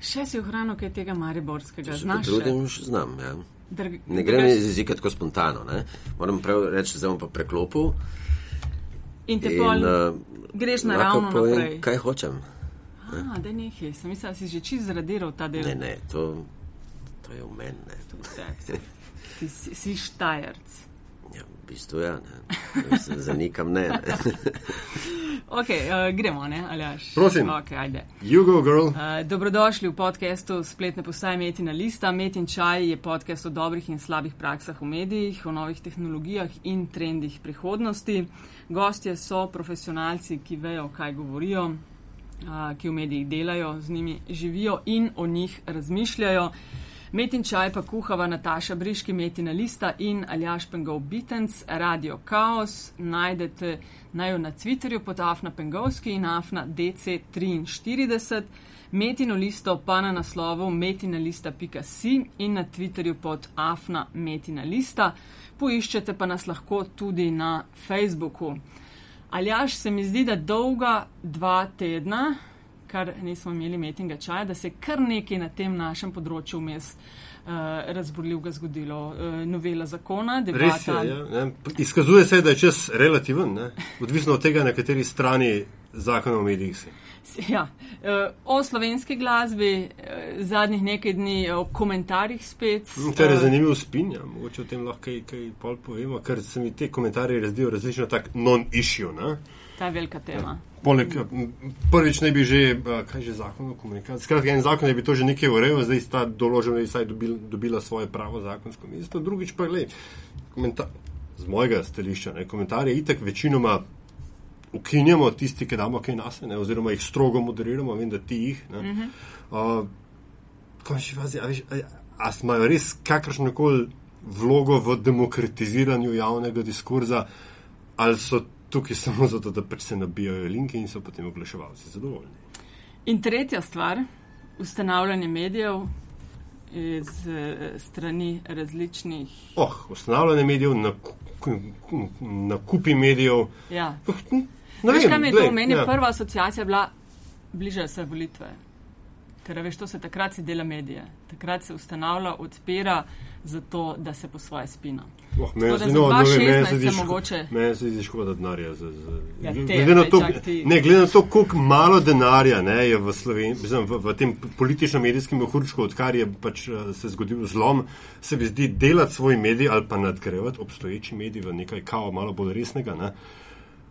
Še si ohranil kaj tega mariborskega se znaš. potrudim, še znam. Ja. Drg, Ne gre mi iz jezika tako spontano. Ne? Moram prav reči, da bom pa preklopil. In te in, pol eh, greš lahko naravno povem, naprej. Kaj hočem. A, da nekaj, sem mislila, da si že čist zradiral ta del. Ne, ne, to, to je v meni. Ti si, si štajerc. Bistvu ja, ne. Se Zanikam ne. ne. Ok, uh, gremo, ne, Aljaš? Prosim. Ok, ajde. You go, girl. Uh, dobrodošli v podkastu spletne postaje Metina Lista. Metin Čaj je podcast o dobrih in slabih praksah v medijih, o novih tehnologijah in trendih prihodnosti. Gostje so profesionalci, ki vejo, kaj govorijo, uh, ki v medijih delajo, z njimi živijo in o njih razmišljajo. Metin čaj pa kuhava Nataša Briški, Metina Lista in Aljaš Pengov Bitenc, Radio Chaos. Najdete naj jo na Twitterju pod Afna Pengovski in Afna DC43. Metino listo pa na naslovu metinalista.si in na Twitterju pod Afna Metina Lista. Poiščete pa nas lahko tudi na Facebooku. Aljaš se mi zdi, da dolga dva tedna, kar nismo imeli metinga čaja, da se je kar nekaj na tem našem področju vmes uh, razborljivega zgodilo. Uh, novela zakona, Res je. debata. Ja, ne. Izkazuje se, da je čas relativen, ne. odvisno od tega, na kateri strani zakona o medijih si. Ja, uh, o slovenski glasbi zadnjih nekaj dni, o komentarjih spet. Kar je eh, zanimivo spinja, mogoče o tem lahko kaj, kaj pol povemo, ker se mi te komentarje razdijo različno tak non-issue. Ne. Ta je velika tema. Poleg, m, prvič naj bi že, a, kaj že zakon o komunikaciji, skratka en zakon, da bi to že nekaj urejal, zdaj sta določena, da bi vsaj dobil, dobila svoje pravo zakonsko mesto. Drugič pa, komentar, z mojega stališča, ne, komentarje itak večinoma ukinjamo, tisti, ki damo kaj nas, ne, oziroma jih strogo moderiramo, vem, da ti jih. Ne, uh -huh. uh, končni fazi, a, veš, a, a imajo res kakršno koli vlogo v demokratiziranju javnega diskurza, ali so tukaj samo zato, da pač se nabijajo linke in so potem oglaševalci zadovoljni. In tretja stvar, ustanavljanje medijev iz eh, strani različnih. Oh, ustanavljanje medijev, nakupi medijev. Ja. Hm, ne Veš, vem, kaj mi je to? Meni je ja. prva asociacija bila, bližajo se volitve. Ker veš, to se takrat si dela medije. Takrat se ustanavlja, odpira zato, da se po svoje spina. Oh, meni se- no, ne vem, meni 2016 se zdi mogoče- Meni se zdi škoda denarja. Za, za, Ja, te, glede, na to, ti- ne, glede na to, koliko malo denarja ne, je v, Sloven, mislim, v, v tem politično-medijskem mehurčku, odkar je pač eh, se zgodil zlom, se mi zdi delati svoj medij ali pa nadgrajevati obstoječi medij v nekaj kao malo bolj resnega. Ne,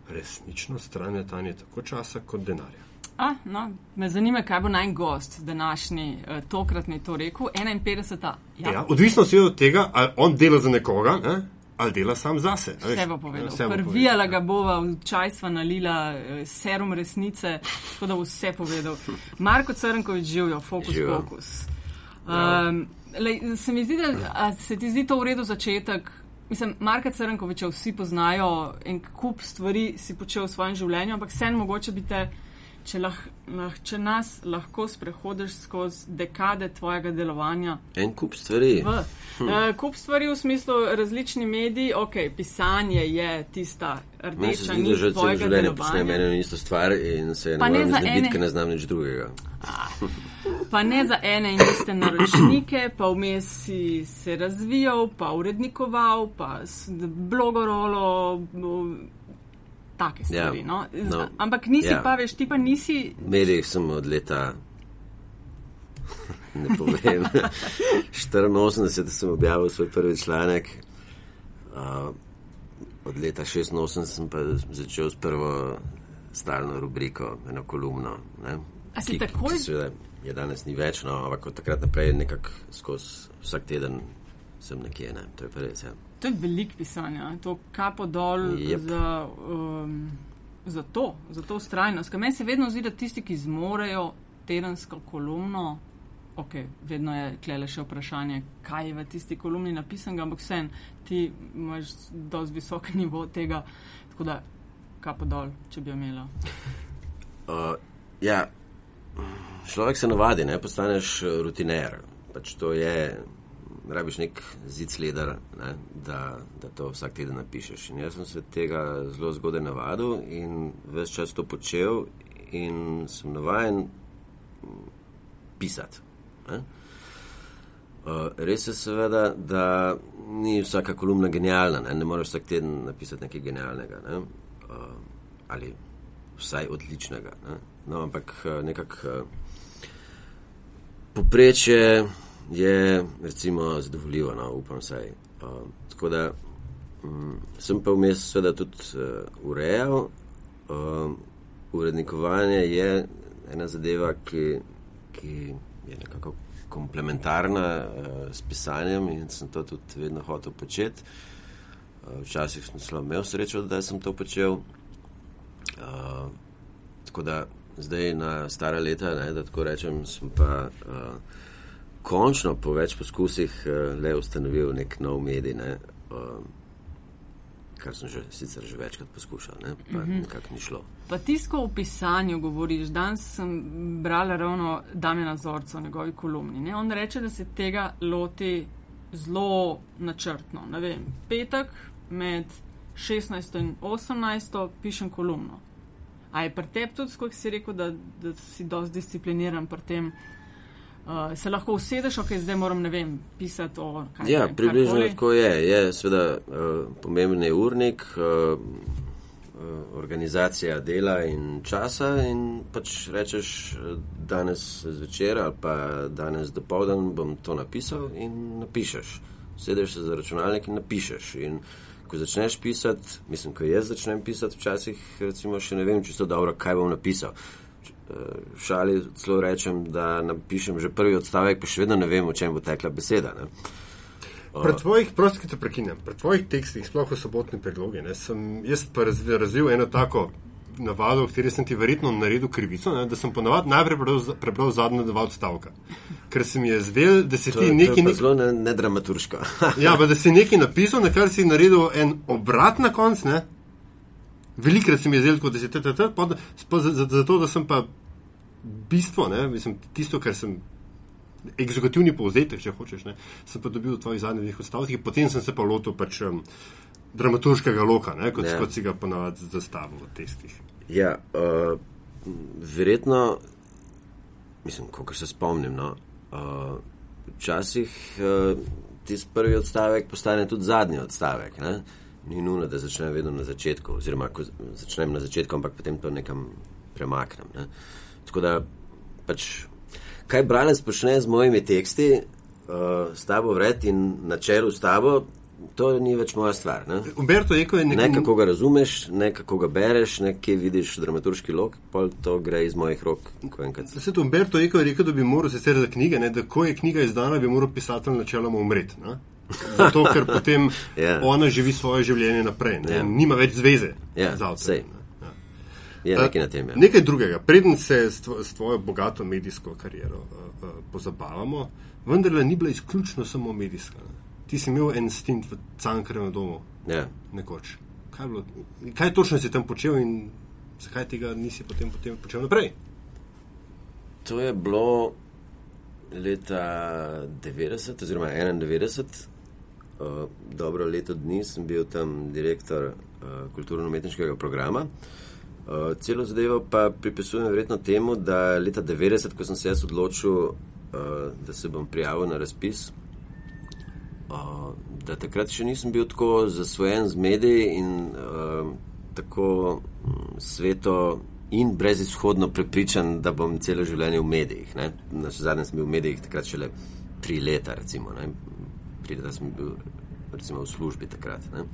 resnično stran tanje tako časa kot denarja. A, no, me zanima, kaj bo naj gost današnji, eh, tokratni to rekel. 51. Ja. Ja, Ja, odvisno se od tega, ali on dela za nekoga ne, ali dela sam zase. a veš. Vse bo povedal. Vse bo Prvijala ga bova, v čaj sva nalila, eh, serum resnice, tako da bo vse povedal. Marko Crnkovič živijo, fokus, Živjo. fokus. Um, lej, se mi zdi, da a se ti zdi to v redu začetek. Mislim, Marka Crnkoviča vsi poznajo in kup stvari si počel v svojem življenju, ampak sen mogoče bi te, če, lah, lah, če nas lahko sprehodiš skozi dekade tvojega delovanja, En kup stvari. V, uh, kup stvari v smislu različni mediji, ok, pisanje je tista Meni se rdeča zdi, da nit že celo tvojega življenje počnem delovanja. eno in isto stvar in se ne Pa ne morem znebiti, ker ne znam nič drugega. Pa ne za ene in iste naročnike, pa vmes si se razvijal, pa urednikoval, pa blogorolo, take stvari. Ja, no. Z- no, Ampak nisi ja. pa, veš, ti pa nisi. V medijih sem od leta, ne povem, 84 sem objavil svoj prvi članek, uh, od leta 86 sem pa začel s prvo stalno rubriko, eno kolumno. Ne, A si ki- takoj- ki seveda Je danes ni več, no, ampak od takrat naprej nekako skozi vsak teden sem nekje, ne, to je pa res. Ja. To je velik pisanja, to kapo dol Jep. za, um, za to, za to ustrajnost. Ker meni se vedno zdi, da tisti, ki zmorejo tedensko kolumno, ok, vedno je klele še vprašanje, kaj je v tisti kolumni napisano, ampak vsem ti imaš dosti visok nivo tega, tako da kapo dol, če bi jo imela. Uh, ja, človek se navadi, ne postaneš rutiner. Pač to je, rabiš nek zid sledar, ne, da, da to vsak teden napišeš. In jaz sem se tega zelo zgodaj navadil in več čas to počel in sem navajen pisati. Ne? Uh, res je seveda, da ni vsaka kolumna genialna, ne, ne moreš vsak teden napisati nekaj genialnega ne? uh, ali vsaj odličnega. Ne? No, ampak nekako uh, poprečje je recimo zadovoljivo, no, upam vsaj. Uh, tako da um, sem pa vmes seveda tudi uh, urejal. Uh, urednikovanje je ena zadeva, ki, ki je nekako komplementarna uh, s pisanjem in sem to tudi vedno hotel početi. Uh, včasih sem celo imel srečo, da sem to počel. Uh, tako da zdaj na stara leta, ne, da tako rečem, sem pa uh, končno po več poskusih uh, le ustanovil nek nov medij. Ne, uh, kar sem že, sicer že večkrat poskušal, ne, pa mm -hmm. nekako ni šlo. Pa tisko v pisanju govoriš, danes sem brala ravno Damjana Zorca v njegovi kolumni. Ne? On reče, da se tega loti zelo načrtno. Ne vem, petek med 16 in 18 pišem kolumno. A je pri tebi tudi, kot si rekel, da, da si dosti discipliniran pri tem? Uh, se lahko usedeš, ok, zdaj moram, ne vem, pisati o kaj. Ja, približno tako je. Je seveda uh, pomemben je urnik, uh, organizacija dela in časa in pač rečeš danes zvečer ali pa danes dopovdan bom to napisal in napišeš. Sedeš se za računalnik in napišeš. In ko začneš pisati, mislim, ko jaz začnem pisati, včasih recimo še ne vem čisto dobro, kaj bom napisal. Šali celo rečem, da napišem že prvi odstavek, pa še vedno ne vem, o čem bo tekla beseda. Ne. Pri tvojih, prosti, ki te prekinem, pri tvojih tekstih, sploh v sobotni predlogi, ne, sem jaz pa razvil, eno tako navado, v kateri sem ti verjetno naredil krivico, ne, da sem ponovadi najprej prebral, prebral zadnje dva odstavka. Ker sem je zvel, da si to, ti nekaj. Ne, zelo nedramaturško. Ne ja, pa da si nekaj napisal, na kar si naredil en obrat na konc, ne. Velikrat sem je zelo, da si te te te, zato da sem pa bistvo, ne, mislim, tisto, kar sem. Exekutivni povzetek, če hočeš, ne, sem pa dobil v tvojih zadnjih odstavkih, potem sem se pa lotil pač um, dramaturškega loka, ne, kot, ja. kot si ga ponavadi zastavil v testih. Ja, uh, verjetno, mislim, kot se spomnim, no, uh, včasih uh, tisti prvi odstavek postane tudi zadnji odstavek. Ne ni nujno, da začnem vedno na začetku, oziroma ko začnem na začetku, ampak potem to nekam premaknem. Ne. Tako da, pač, kaj bralec počne z mojimi teksti, uh, s tabo vred in na čelu s tabo, to ni več moja stvar. Ne. Umberto Eko je nekaj. Ne kako ga razumeš, ne kako ga bereš, ne kje vidiš dramaturški lok, pa to gre iz mojih rok. Se to Umberto Eko je rekel, da bi moral sicer za knjige, ne, da ko je knjiga izdana, bi moral pisatelj načeloma umreti. Zato, ker potem yeah. Ja. ona živi svoje življenje naprej, yeah. Ja. nima več zveze yeah, z avtom. Ja, nekaj, tem, ja. nekaj drugega. Preden se s, tvo, s tvojo bogato medijsko kariero uh, uh, pozabavamo, vendar ni bila izključno samo medijska. Ne. Ti si imel en stint v Cankarju na domu. Ja. Nekoč. Kaj, bilo, kaj točno si tam počel in zakaj tega nisi potem, potem počel naprej? To je bilo leta 90 oziroma 91. Eh, dobro leto dni sem bil tam direktor uh, kulturno-umetniškega programa. Uh, celo zadevo pa pripisujem verjetno temu, da leta 90, ko sem se jaz odločil, uh, da se bom prijavil na razpis, uh, da takrat še nisem bil tako zasvojen z mediji in uh, tako um, sveto in brezizhodno prepričan, da bom celo življenje v medijih. Ne? Na zadnje sem bil v medijih takrat šele tri leta, recimo. Ne? Pride, da sem bil recimo, v službi takrat. Ne?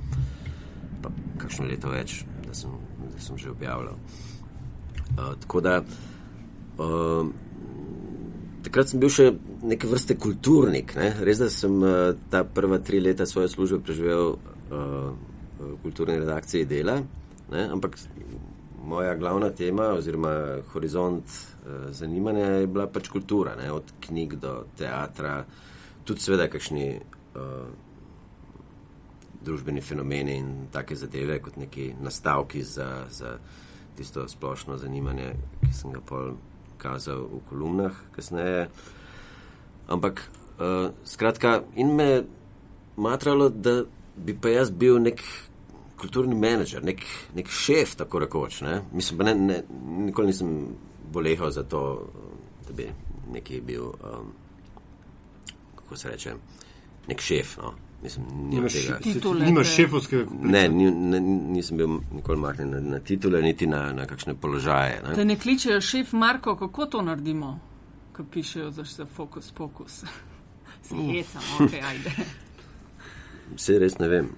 Pa kakšno leto več, da sem, da sem že objavljal. Uh, tako da uh, takrat sem bil še neke vrste kulturnik. Ne? Res da sem uh, ta prva tri leta svoje službe preživel uh, v kulturni redakciji dela, ne? ampak moja glavna tema oziroma horizont uh, zanimanja je bila pač kultura, ne? od knjig do teatra. Tudi, seveda, kakšni uh, družbeni fenomeni in take zadeve, kot neki nastavki za, za tisto splošno zanimanje, ki sem ga pol kazal v kolumnah kasneje. Ampak, uh, skratka, in me matralo, da bi pa jaz bil nek kulturni menedžer, nek, nek šef, tako rekoč. Ne? Mislim, ne, ne, nikoli nisem bolehal za to, da bi neki bil, um, kako se reče, nek šef. No. Mislim, nimam tega. Titule, Nimaš šefovskega. Ne, ni, ne, nisem bil nikoli mahnen na, na titule, niti na, na kakšne položaje. Ne. Te ne kličejo šef Marko, kako to naredimo, ko pišejo za vse fokus, pokus. Si hecam, ok, ajde. Vse res ne vem.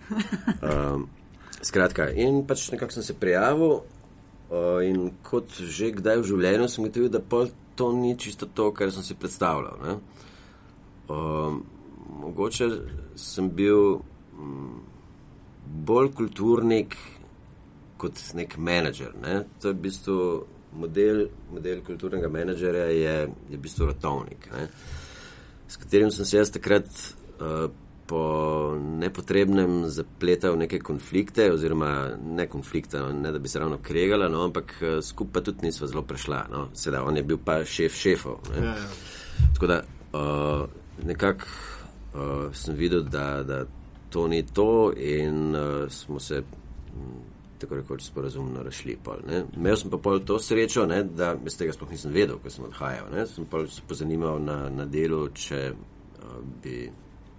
Um, skratka, in pač nekako sem se prijavil, uh, in kot že kdaj v življenju sem ugotovil, da pol to ni čisto to, kar sem si predstavljal. Ne? Um, mogoče sem bil um, bolj kulturnik kot nek menedžer. Ne? To je v bistvu model, model kulturnega menedžerja, je, je v bistvu rotovnik. Ne? s katerim sem se jaz takrat uh, po nepotrebnem zapletal neke konflikte, oziroma ne konflikte, no, ne da bi se ravno kregala, no, ampak uh, skupaj tudi nisva zelo prešla. No. Seveda, on je bil pa šef šefov. Ne. Ja, ja. Tako da uh, nekako uh, sem videl, da, da to ni to, in uh, smo se m, tako rekoč sporazumno razšli. Pol, ne. Imel sem pa pol to srečo, ne, da jaz tega sploh nisem vedel, ko sem odhajal. Ne. Sem pa se pozanimal na, na delu, če uh, bi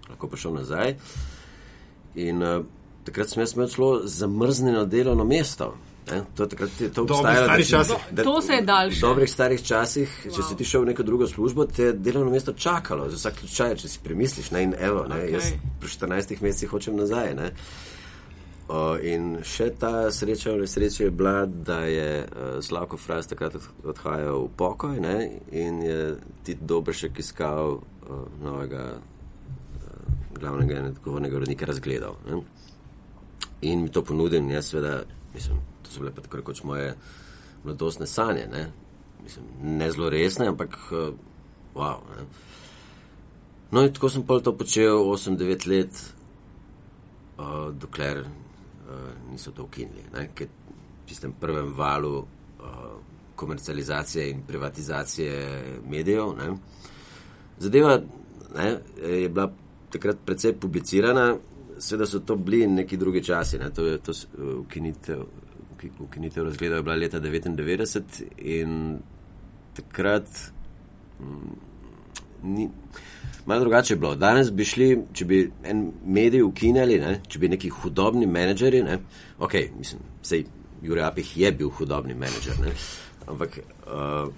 lahko prišel nazaj. In uh, takrat sem jaz imel celo zamrznjeno delovno mesto. Ne. To takrat to obstajalo. da- časi. da- To se je daljše. v dobrih starih časih, wow. če si ti šel v neko drugo službo, te je delovno mesto čakalo, za vsak slučaj, če si premisliš. Ne, in evo, ne, okay. jaz po 14 mesecih hočem nazaj. Ne. O, in še ta sreča v nesreči je bila, da je uh, Slavko Fras takrat od- odhajal v pokoj ne, in je ti Dobršek iskal uh, novega uh, glavnega in odgovornega urednika razgledal. Ne. In mi to ponudil, in jaz seveda, mislim, to so bile pa tako rekoč moje mladostne sanje, ne, mislim, ne zelo resne, ampak uh, wow. Ne. No in tako sem pol to počel 8-9 let, uh, dokler uh, niso to ukinili. ne, Ker v tistem prvem valu uh, komercializacije in privatizacije medijev. Ne. Zadeva ne, je bila takrat precej publicirana, seveda so to bili neki drugi časi. Ne. To je to ukinitev, uki- ukinitev razgleda bila leta 99 in takrat ni. Malo drugače je bilo. Danes bi šli, če bi en medij ukinjali, ne, če bi neki hudobni menedžeri, ne, ok, mislim, sej Jurek Apih je bil hudobni menedžer, ne, ampak uh,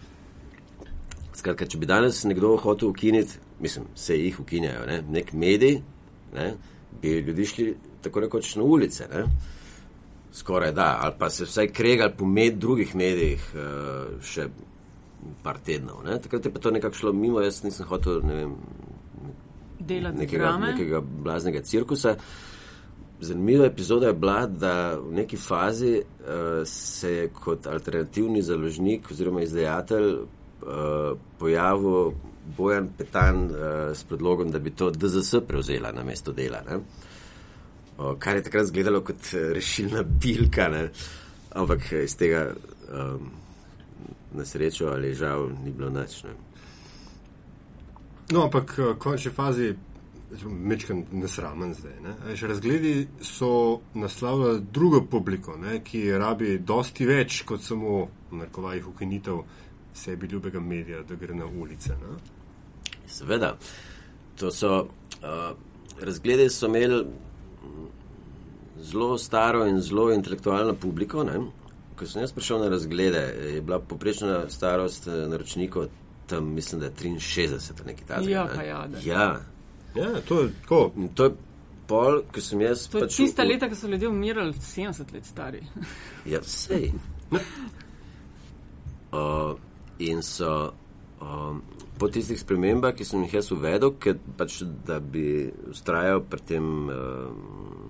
skratka, če bi danes nekdo hotel ukiniti, mislim, se jih ukinjajo, ne, nek medij, ne, bi ljudi šli tako rekoč na ulice, ne, skoraj da, ali pa se vsaj kregali po med drugih medijih uh, še par tednov. Ne. Takrat je pa to nekako šlo mimo, jaz nisem hotel, ne vem, Delati nekega, drame. nekega blaznega cirkusa. Zanimiva epizoda je bila, da v neki fazi uh, se je kot alternativni založnik oziroma izdajatelj uh, pojavil Bojan Petan uh, s predlogom, da bi to DZS prevzela na mesto dela. Ne? Kar je takrat izgledalo kot eh, rešilna bilka, ne? ampak iz tega um, na srečo ali žal ni bilo nič. Ne? No, ampak eh, v končni fazi, mečkam nesramen zdaj. Ne? A veš, Razgledi so naslavljali drugo publiko, ne? ki rabi dosti več kot samo, v narekovajih, ukinitev sebi ljubega medija, da gre na ulice. Ne? Seveda, to so uh, razgledi, so imeli zelo staro in zelo intelektualno publiko. Ne? Ko sem jaz prišel na razglede, je bila poprečna starost eh, naročnikov tam, mislim, da je 63 ali nekaj takega. Ja, ne. ja, da. ja. Ja, to je tako. To je pol, ko sem jaz. To je pač tista v- leta, ko so ljudje umirali, 70 let stari. Ja, sej. Uh, in so um, po tistih spremembah, ki sem jih jaz uvedel, ker pač, da bi ustrajal pri tem um,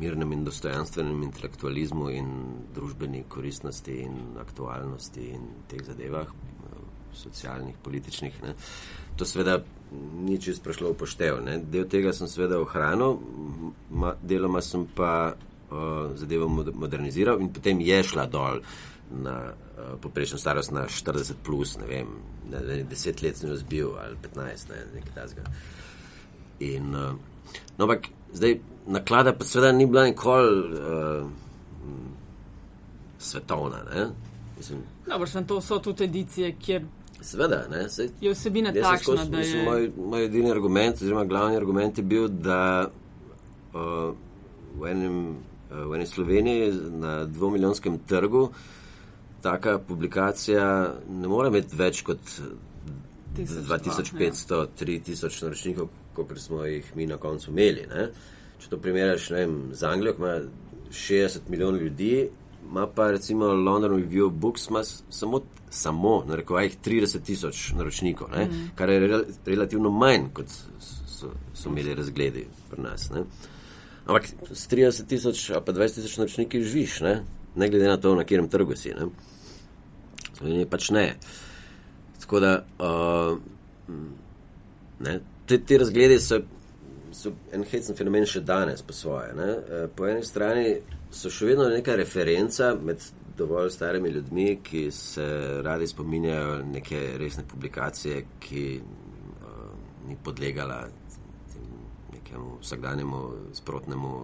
mirnem in dostojanstvenem intelektualizmu in družbeni koristnosti in aktualnosti in teh zadevah, uh, socialnih, političnih. Ne. To seveda ni čisto prišlo v poštev. Ne. Del tega sem seveda ohranil, ma, deloma sem pa uh, zadevo mod- moderniziral in potem je šla dol na uh, poprečno starost na 40 plus, ne vem, ne, ne, 10 let sem jo zbil ali 15, ne, nekaj tasga. In, uh, no, ampak zdaj naklada pa seveda ni bila nikoli uh, svetovna, ne. Mislim, Dobro, sem to so tudi edicije, kjer Seveda, ne, sej, Je vsebina takšna, skozi- da mislim, je. Moj, moj edini argument, oziroma glavni argument je bil, da uh, v, enem, uh, v eni Sloveniji na dvomilijonskem trgu taka publikacija ne more imeti več kot Tisoč dva, 2500, 3000 naročnikov, kot smo jih mi na koncu imeli. Ne? Če to primerjaš ne vem, z Anglijo, ki ima 60 milijonov ljudi, ima pa recimo London Review of Books samo, samo na rekovajih 30 tisoč naročnikov, mm. kar je rel, relativno manj, kot so, so imeli razgledi pri nas. Ne? Ampak s 30 tisoč ali pa 20 tisoč naročniki živiš, ne? ne glede na to, na katerem trgu si. Ne? Slovenije pač ne. Tako da uh, ne, te, te razglede so, so en hecen fenomen še danes po svoje. Ne. Eh, Po eni strani so še vedno neka referenca med dovolj starimi ljudmi, ki se radi spominjajo neke resne publikacije, ki uh, ni podlegala nekemu vsakdanjemu sprotnemu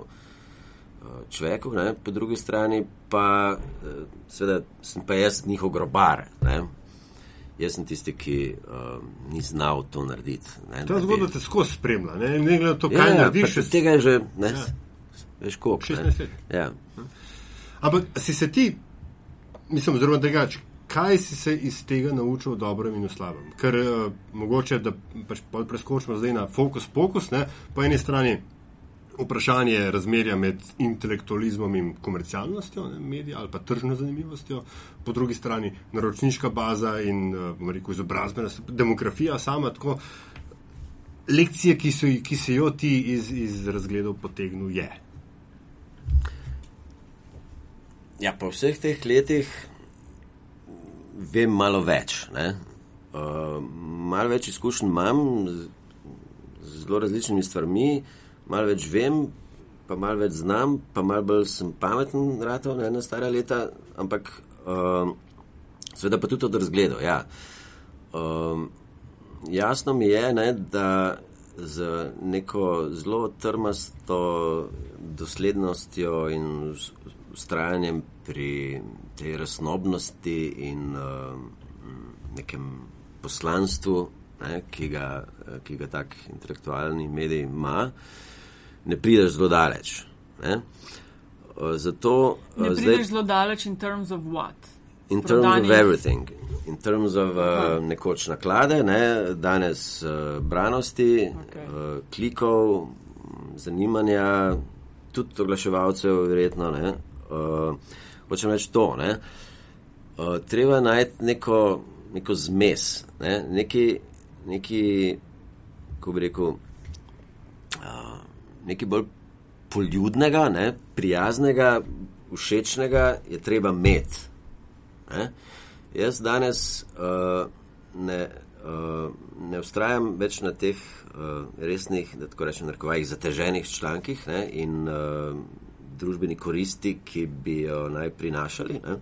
človeku, ne. po drugi strani pa uh, seveda sem pa jaz njihov grobar. Ne. Jaz sem tisti, ki uh, ni znal to narediti. Ne, Ta zgodba te skozi spremlja, ne, ne glede na to, kaj Ja, ja, narediš. še- Tega je že, ne, Ja. veš, koliko. 16 let. Ja. Ampak si se ti, mislim, zelo drugače, kaj si se iz tega naučil o dobrem in o slabem? Ker uh, mogoče, da pač preskočimo zdaj na fokus, pokus, ne, po eni strani vprašanje razmerja med intelektualizmom in komercialnostjo ne, medija ali pa tržno zanimivostjo, po drugi strani naročniška baza in uh, bomo rekel izobrazbena, demografija sama tako. Lekcije, ki, so, ki si jo ti iz, iz razgledov potegnil, je. ja, po vseh teh letih vem malo več. ne. Uh, malo več izkušenj imam z, z zelo različnimi stvarmi, malo več vem, pa malo več znam, pa malo bolj sem pameten, rato, ne na stara leta, ampak uh, seveda pa tudi od razgledov. Ja. Um, jasno mi je, ne, da z neko zelo trmasto doslednostjo in ustrajanjem pri tej raznobnosti in uh, nekem poslanstvu, ne, ki, ga, ki ga tak intelektualni medij ima, ne prideš zelo daleč. Ne. Uh, zato Ne uh, prideš zelo daleč in terms of what? In terms of Prodanih- everything. In terms of uh, nekoč naklade, ne, danes uh, branosti, Okay. okay. uh, klikov, zanimanja, tudi oglaševalcev, verjetno. Ne, uh, hočem reči to. Ne, uh, treba najti neko, neko zmes, ne, neki, neki, ko bi rekel, uh, nekaj bolj poljudnega, ne, prijaznega, všečnega je treba imeti. Ne? Jaz danes uh, ne, uh, ne ustrajam več na teh uh, resnih, da tako rečem, narkovajih zateženih člankih ne? in uh, družbeni koristi, ki bi jo naj prinašali. Ne?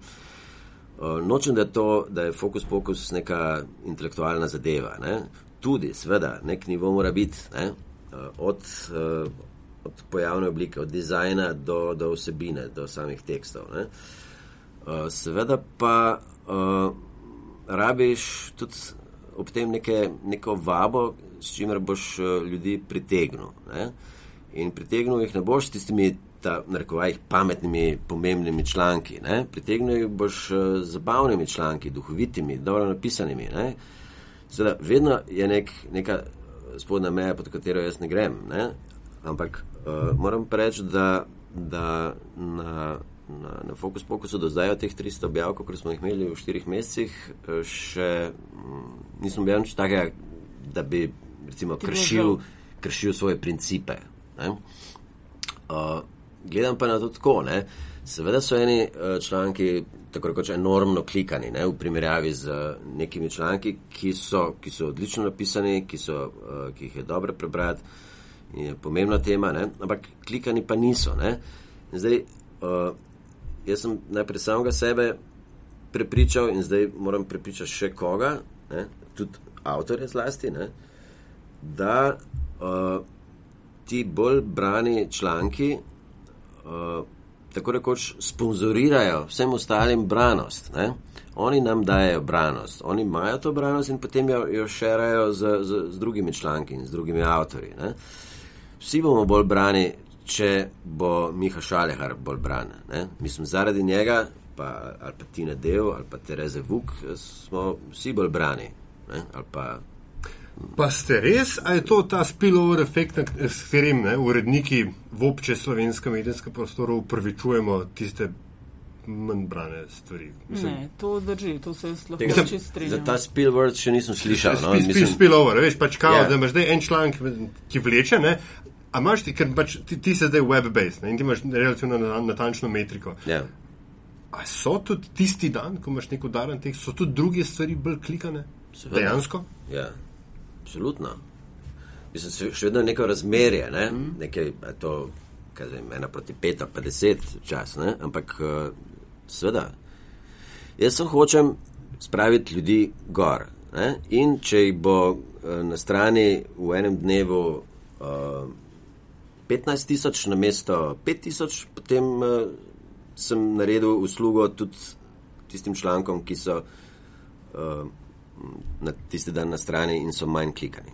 Uh, nočem, da, to, da je fokus pokus neka intelektualna zadeva. Ne? Tudi, seveda, nek nivo mora biti, ne? uh, od, uh, od pojavne oblike, od dizajna do, do vsebine, do samih tekstov. Ne? Uh, seveda pa uh, rabiš tudi ob tem neke, neko vabo, s čimer boš uh, ljudi pritegnil. Ne? In pritegnil jih ne boš s tistimi, ta, narekovajih, pametnimi, pomembnimi članki. Ne? Pritegnil jih boš z zabavnimi članki, duhovitimi, dobro napisanimi. Ne? Seveda, vedno je nek, neka spodnja meja, pod katero jaz ne grem. Ne? Ampak uh, moram reči, da, da na, na, na Focus Pocusu do zdaj od teh 300 objav, kot smo jih imeli v štirih mesecih, eh, še mm, nisem bil nič takega, da bi recimo kršil, kršil svoje principe. Ne? Uh, gledam pa na to tako. Ne? Seveda so eni uh, članki tako rekoč enormno klikani ne? v primerjavi z nekimi članki, ki so, ki so odlično napisani, ki, so, uh, ki jih je dobro prebrati je pomembna tema, ne? ampak klikani pa niso. Ne? In zdaj, uh, jaz sem najprej samega sebe prepričal in zdaj moram prepričati še koga, ne? tudi avtorje zlasti, ne? da uh, ti bolj brani članki uh, tako rekoč sponzorirajo vsem ostalim branost. Ne? Oni nam dajo branost, oni imajo to branost in potem jo, jo šerajo z, z, z drugimi članki in z drugimi avtori. Ne? Vsi bomo bolj brani, če bo Miha Šalehar bolj bran. Ne? Mislim, zaradi njega, pa, ali pa Tina Dev, ali pa Tereze Vuk, smo vsi bolj brani. Pa Pa ste res, ali je to ta spillover efekt, s katerim ne, uredniki v obče slovenskem medijskem prostoru upravičujemo tiste manj brane stvari? Ne, to drži, to se jaz lahko tega, čist za strinjam. ta spilword še nisem slišal. No? Spi, spi, Mislim, spillover, veš, pač kao, Ja. da imaš zdaj en članek, ki vleče, ne? A imaš ti, ker pač ti, ti si zdaj web-based ne, in ti imaš relativno na- natančno metriko. ja. A so tudi tisti dan, ko imaš nek udaren tekst, so tudi druge stvari bolj klikane? Seveda. Dejansko? Ja, absolutno. Mislim, še- vedno je neko razmerje, ne? mm. nekaj je to, kaj vem, ena proti pet ali pa deset čas, ne? ampak uh, seveda. Jaz sem hočem spraviti ljudi gor. Ne? In če jih bo uh, na strani v enem dnevu uh, 15 tisoč na mesto 5 tisoč, potem uh, sem naredil uslugo tudi tistim člankom, ki so uh, na tisti dan na strani in so manj klikani.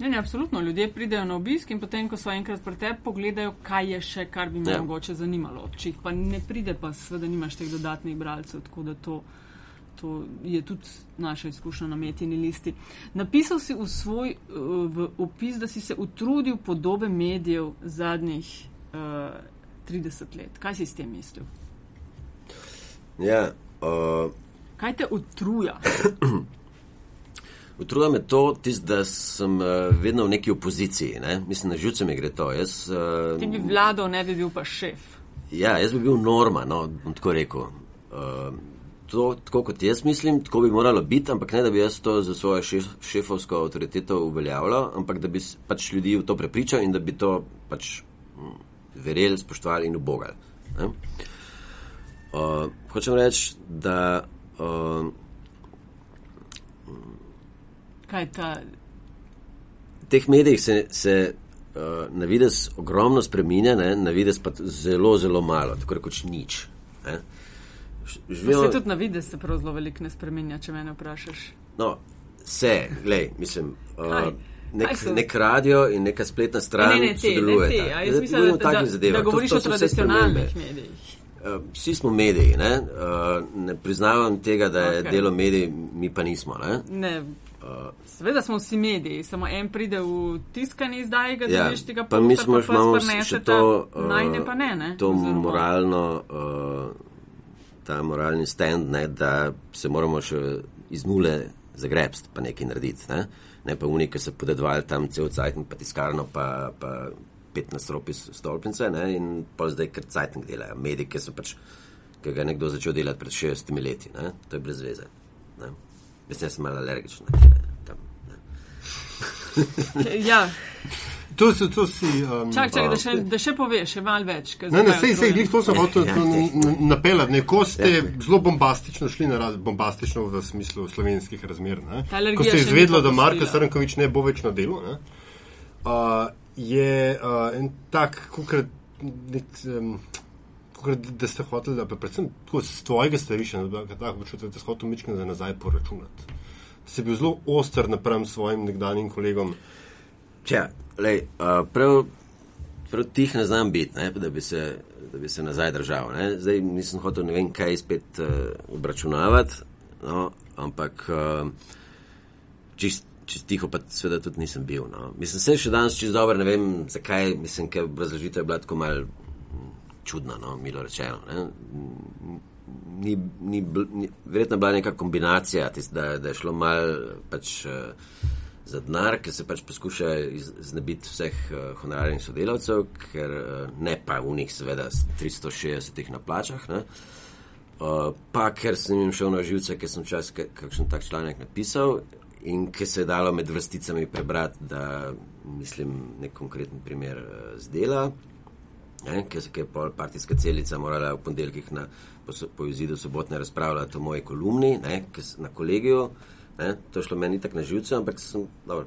Ne, ne, absolutno. Ljudje pridejo na obisk in potem, ko so enkrat pri tebi, pogledajo, kaj je še, kar bi me Ja. ja. mogoče zanimalo. Če jih pa ne pride, pa seveda nimaš teh dodatnih bralcev, tako da to, to je tudi naša izkušnja na metini listi. Napisal si v svoj uh, v opis, da si se utrudil podobe medijev zadnjih uh, 30 let. Kaj si s tem mislil? Ja, uh, Kaj te utruja? Utruja me to, tist, da sem uh, vedno v neki opoziciji. Ne? Mislim, na živce mi gre to. Jaz, uh, Ti bi vladal, ne bi bil pa šef. ja, jaz bi bil norma, no, bom tako rekel. Uh, to, tako kot jaz mislim, tako bi moralo biti, ampak ne da bi jaz to za svojo šef, šefovsko avtoriteto uveljavljal, ampak da bi pač ljudi v to prepričal in da bi to pač mm, verjeli, spoštovali in ubogali. ne. Uh, hočem reči, da uh, Kaj ta v teh medijih se, se uh, na vides ogromno spremenja, ne, na vides pa zelo, zelo malo, tako rekoč nič. Ne. Ž- Živijo, Se tudi na vidi, se prav zelo veliko ne spremenja, če me vprašaš. no, vse, glej, mislim. Uh, nek, nek radio in neka spletna stran Ne, ne, te, ne, sodelujeta. te. A jaz Zdaj mislim, o da, da, da, da To- govoriš to o so vse tradicionalnih medijih. Uh, Vsi smo mediji, ne, uh, ne priznavam tega, da je Okej. delo medij, mi pa nismo. Ne? Ne. Seveda smo vsi mediji, samo en pride v tiskani izdaji, ga Ja, dobiš tega pa mi posta, smo pa imamo še to, najne uh, pa ne, ne? to moralno, uh, ta moralni stand, ne, da se moramo še iz nule zagrebsti, pa nekaj narediti. Ne, ne pa unike se podedvali tam cel cajtnik, pa tiskarno, pa, pa 15 ropi stolpnice ne, in pa zdaj kar cajtnik delajo. Medike so pač, ki ga je nekdo začel delati pred 60 leti, ne, to je brez veze. Ne. Mislim, da sem malo alergičen tele. Tam, ne. Ja, To, so, to si. Um, čak, čak, da, še, da še poveš, še malo več. ker Ne, ne, sej, sej, to sem hotel Ja, to ja, napeljati. Neko ste zelo bombastično šli na raz, bombastično v smislu slovenskih razmer. Ne? Ko se je izvedlo, da Marko. Srnkovič ne bo več na delu, ne? uh, je uh, en tak, kukrat, nek, um, kukrat, da ste hoteli, da pa predvsem tako z tvojega stališča, da tako počutil, da ste hoteli mičkino za nazaj poračunati. Si bil zelo oster napram svojim nekdanjim kolegom. Tja, lej, uh, prav, prav tih ne znam biti, ne, da, bi se, da bi se nazaj držal. Ne. Zdaj nisem hotel ne vem kaj spet uh, obračunavati, no, ampak uh, čist, čist tiho pa seveda tudi nisem bil. No. Mislim, se še danes čist dobro, ne vem zakaj, mislim, ker obrazložitev je bila tako mal mm, čudna, no, milo rečeno. Ne. Ni, ni, bl- ni, verjetno je bila neka kombinacija, tist, da, da je šlo mal pač. Uh, za denar, ker se pač poskuša znebiti vseh uh, honorarnih sodelavcev, ker uh, ne pa v njih, seveda, s 360 na plačah. Ne? Uh, pa ker sem jim šel na živce, ker sem čas kakšen tak članek napisal in ker se je dalo med vrsticami prebrati, da mislim nek konkreten primer uh, zdela. Ne, ker se je pol partijska celica morala v ponedeljkih na, po, po izidu sobotne razpravljati o moji kolumni, ne, na kolegiju. Ne, to je šlo meni tako na živce, ampak sem, dobro,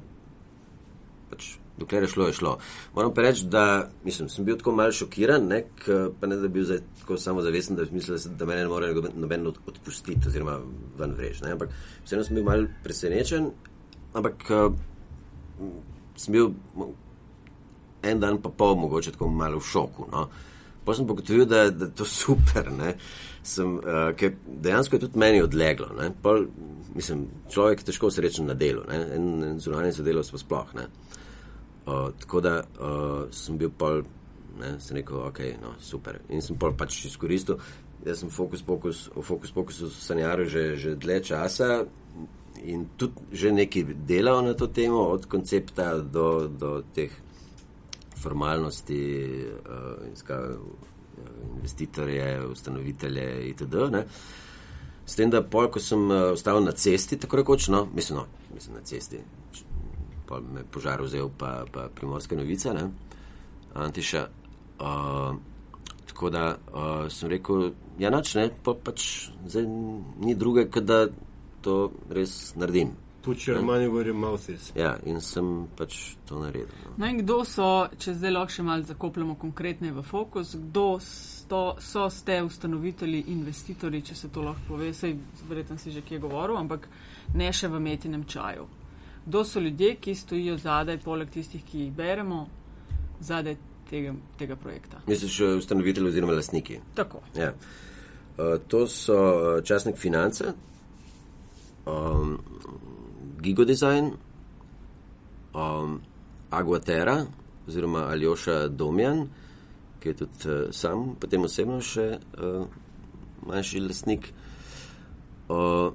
pač dokler je šlo, je šlo. Moram pa reči, da mislim, sem bil tako malce šokiran, ne, k, pa ne da bi bil zdaj tako samozavesten, da bi mislil, da me ne more noben odpustiti oziroma ven vrež. Ne, ampak vseeno sem bil malce presenečen, ampak uh, sem bil en dan pa pol mogoče tako malo v šoku. No. Pa sem pogotovil, da, da je to super, sem, uh, ker dejansko je tudi meni odleglo. Pol, mislim, človek je težko srečen na delu, ne? en, en zunanji sodelovec pa sploh. Ne? Uh, tako da uh, sem bil pol, ne, sem rekel, ok, no, super. In sem pol pač izkoristil. Jaz sem fokus, fokus, v fokus, fokusu sanjaril že, že dlje časa in tudi že nekaj delal na to temo, od koncepta do, do teh formalnosti, uh, ska, investitorje, ustanovitelje itd. Ne. S tem, da pol, ko sem uh, ostal na cesti, tako rekoč, no, mislim, no, mislim na cesti, pa me požar vzel, pa, pa primorska novica, ne, Antiša. Uh, tako da uh, sem rekel, ja, noč ne, pa pač zdaj ni druge, kot da to res naredim. Pučijo manj, govorijo mouthis. Ja, in sem pač to naredil. No. No in kdo so, če zdaj lahko še malo zakopljamo konkretneje v fokus, kdo sto, so ste ustanovitelji, investitorji, če se to lahko pove, sej verjetno si že kje govoril, ampak ne še v metinem čaju kdo so ljudje, ki stojijo zadaj, poleg tistih, ki jih beremo, zadaj tega, tega projekta. Misliš, ustanovitelji oziroma lastniki? Tako. Ja. Uh, to so uh, časnik finance, um, Gigodesign, um, Aguatera oziroma Aljoša Domjan, ki je tudi uh, sam, potem osebno še uh, manjši lastnik, uh,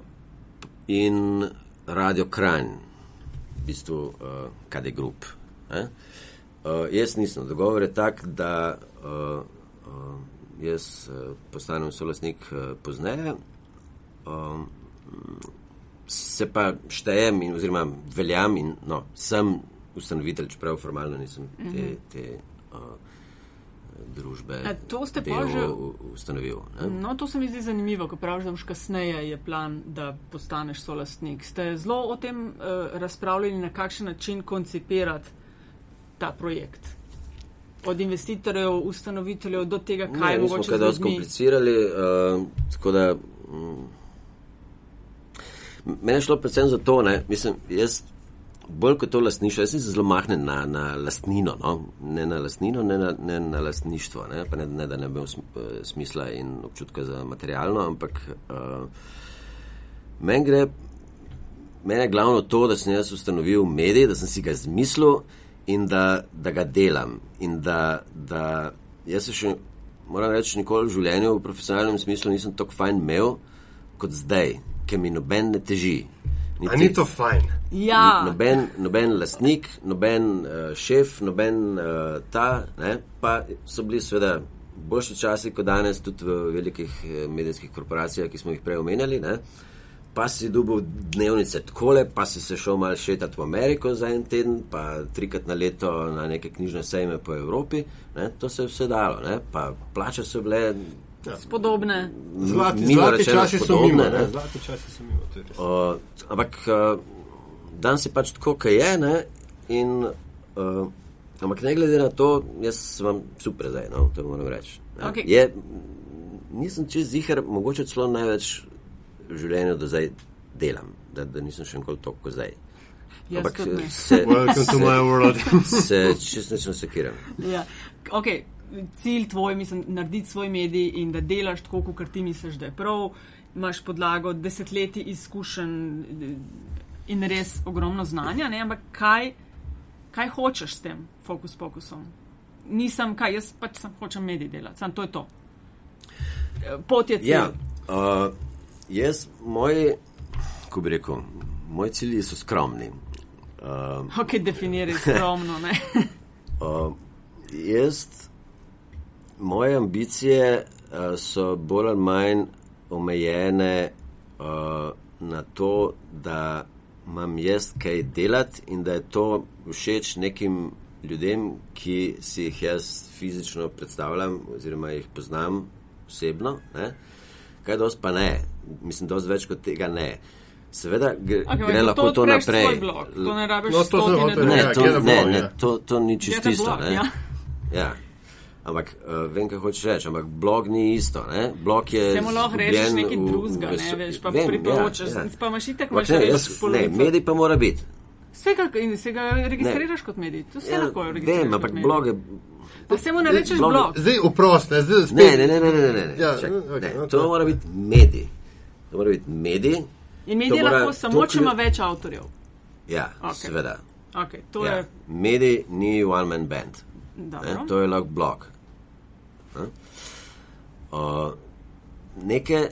in Radio Kranj v bistvu uh, KD Group. Uh, jaz nisem. Dogovor je tak, da uh, uh, jaz uh, postanem solasnik uh, pozneje, um, se pa štejem in oziroma veljam in no, sem ustanovitelj, čeprav formalno nisem te. Mhm. te uh, Družbe, A, to ste pa že ustanovili. No, to se mi zdi zanimivo, ko praviš, da boš kasneje je plan, da postaneš solastnik. Ste zelo o tem uh, razpravljali, na kakšen način koncipirati ta projekt? Od investitorjev, ustanoviteljev do tega, kaj je mogoče. To je skomplicirali, uh, tako da. Um, Mene je šlo predvsem za to, da mislim, jaz bolj kot to lastništvo, jaz sem zelo mahnen na, na lastnino, no? ne na lastnino, ne na, ne na lastništvo, ne? Ne, ne da ne bi imel eh, smisla in občutka za materialno, ampak uh, meni gre, meni je glavno to, da sem jaz ustanovil medij, da sem si ga zmislil in da, da ga delam. In da, da jaz se še, moram reči, nikoli v življenju v profesionalnem smislu nisem tako fajn imel kot zdaj, ker mi noben ne teži. Niti, ni to fajn. Ja. Noben, noben lastnik, noben uh, šef, noben uh, ta, ne, pa so bili seveda boljši časi kot danes, tudi v velikih uh, medijskih korporacijah, ki smo jih prej omenjali. Ne. Pa si dobil dnevnice takole, pa si se šel mal šetati v Ameriko za en teden, pa trikrat na leto na neke knjižne sejme po Evropi. Ne. To se je vse dalo, ne. pa plače so bile. Ja. Spodobne. Zlati, zlati časi so mimo. Zlati časi so mimo. Uh, ampak uh, danes je pač tako, kot je. Ne? In, uh, ampak ne glede na to, jaz sem vam super zdaj, no, to moram reči. Okay. Je, nisem čez zihar, mogoče celo največ v življenju do zdaj delam, da, da nisem še enkoli toliko zdaj. Ampak se, se, se čisto ne sekiram. Ja. Okay cilj tvoj, mislim, narediti svoj medij in da delaš tako, kot ti misliš, da je prav, imaš podlago desetletij izkušenj in res ogromno znanja, ne? ampak kaj, kaj hočeš s tem fokus pokusom? Nisem kaj, jaz pač sem hočem medij delati, sam to je to. Pot je cilj. Ja, uh, jaz, moj, ko bi rekel, moji cilji so skromni. Uh, ok, definiraj skromno. uh, jaz moje ambicije uh, so bolj ali manj omejene uh, na to, da imam jaz kaj delati in da je to všeč nekim ljudem, ki si jih jaz fizično predstavljam oziroma jih poznam osebno. Ne? Kaj dosti pa ne, mislim, dosti več kot tega ne. Seveda gre, Okay, gre lahko to naprej. blog, to ne rabiš No, to. Ne, to, ne, ne, ja. to, to ni čisto isto. ja. Ja. Ampak uh, vem, kaj hočeš reči, ampak blog ni isto. Ne? Blog je. Se mu lahko rečeš nekaj drugega, ne veš, pa vem, priporočaš, ja, ja. pa imaš itak, Ampak imaš ne, reči jaz, ne, medij pa mora biti. Vse, in se ga registriraš kot medij, to se Ja, lahko registriraš. vem, ampak blog je. Pa se mu ne rečeš blog- blog. Zdaj oprost, ne, zdaj spet. Ne, ne, ne, ne, ne, ne, ne. Ja, Čakaj, ok, ne. ok. To mora biti medij. To mora biti medij. In medij mora lahko samo, če ima več avtorjev. Ja, Ok. seveda. Okay, to Ja. je Medij ni one man band. Ne? dobro. To je lahko blog. Ne? Uh, neke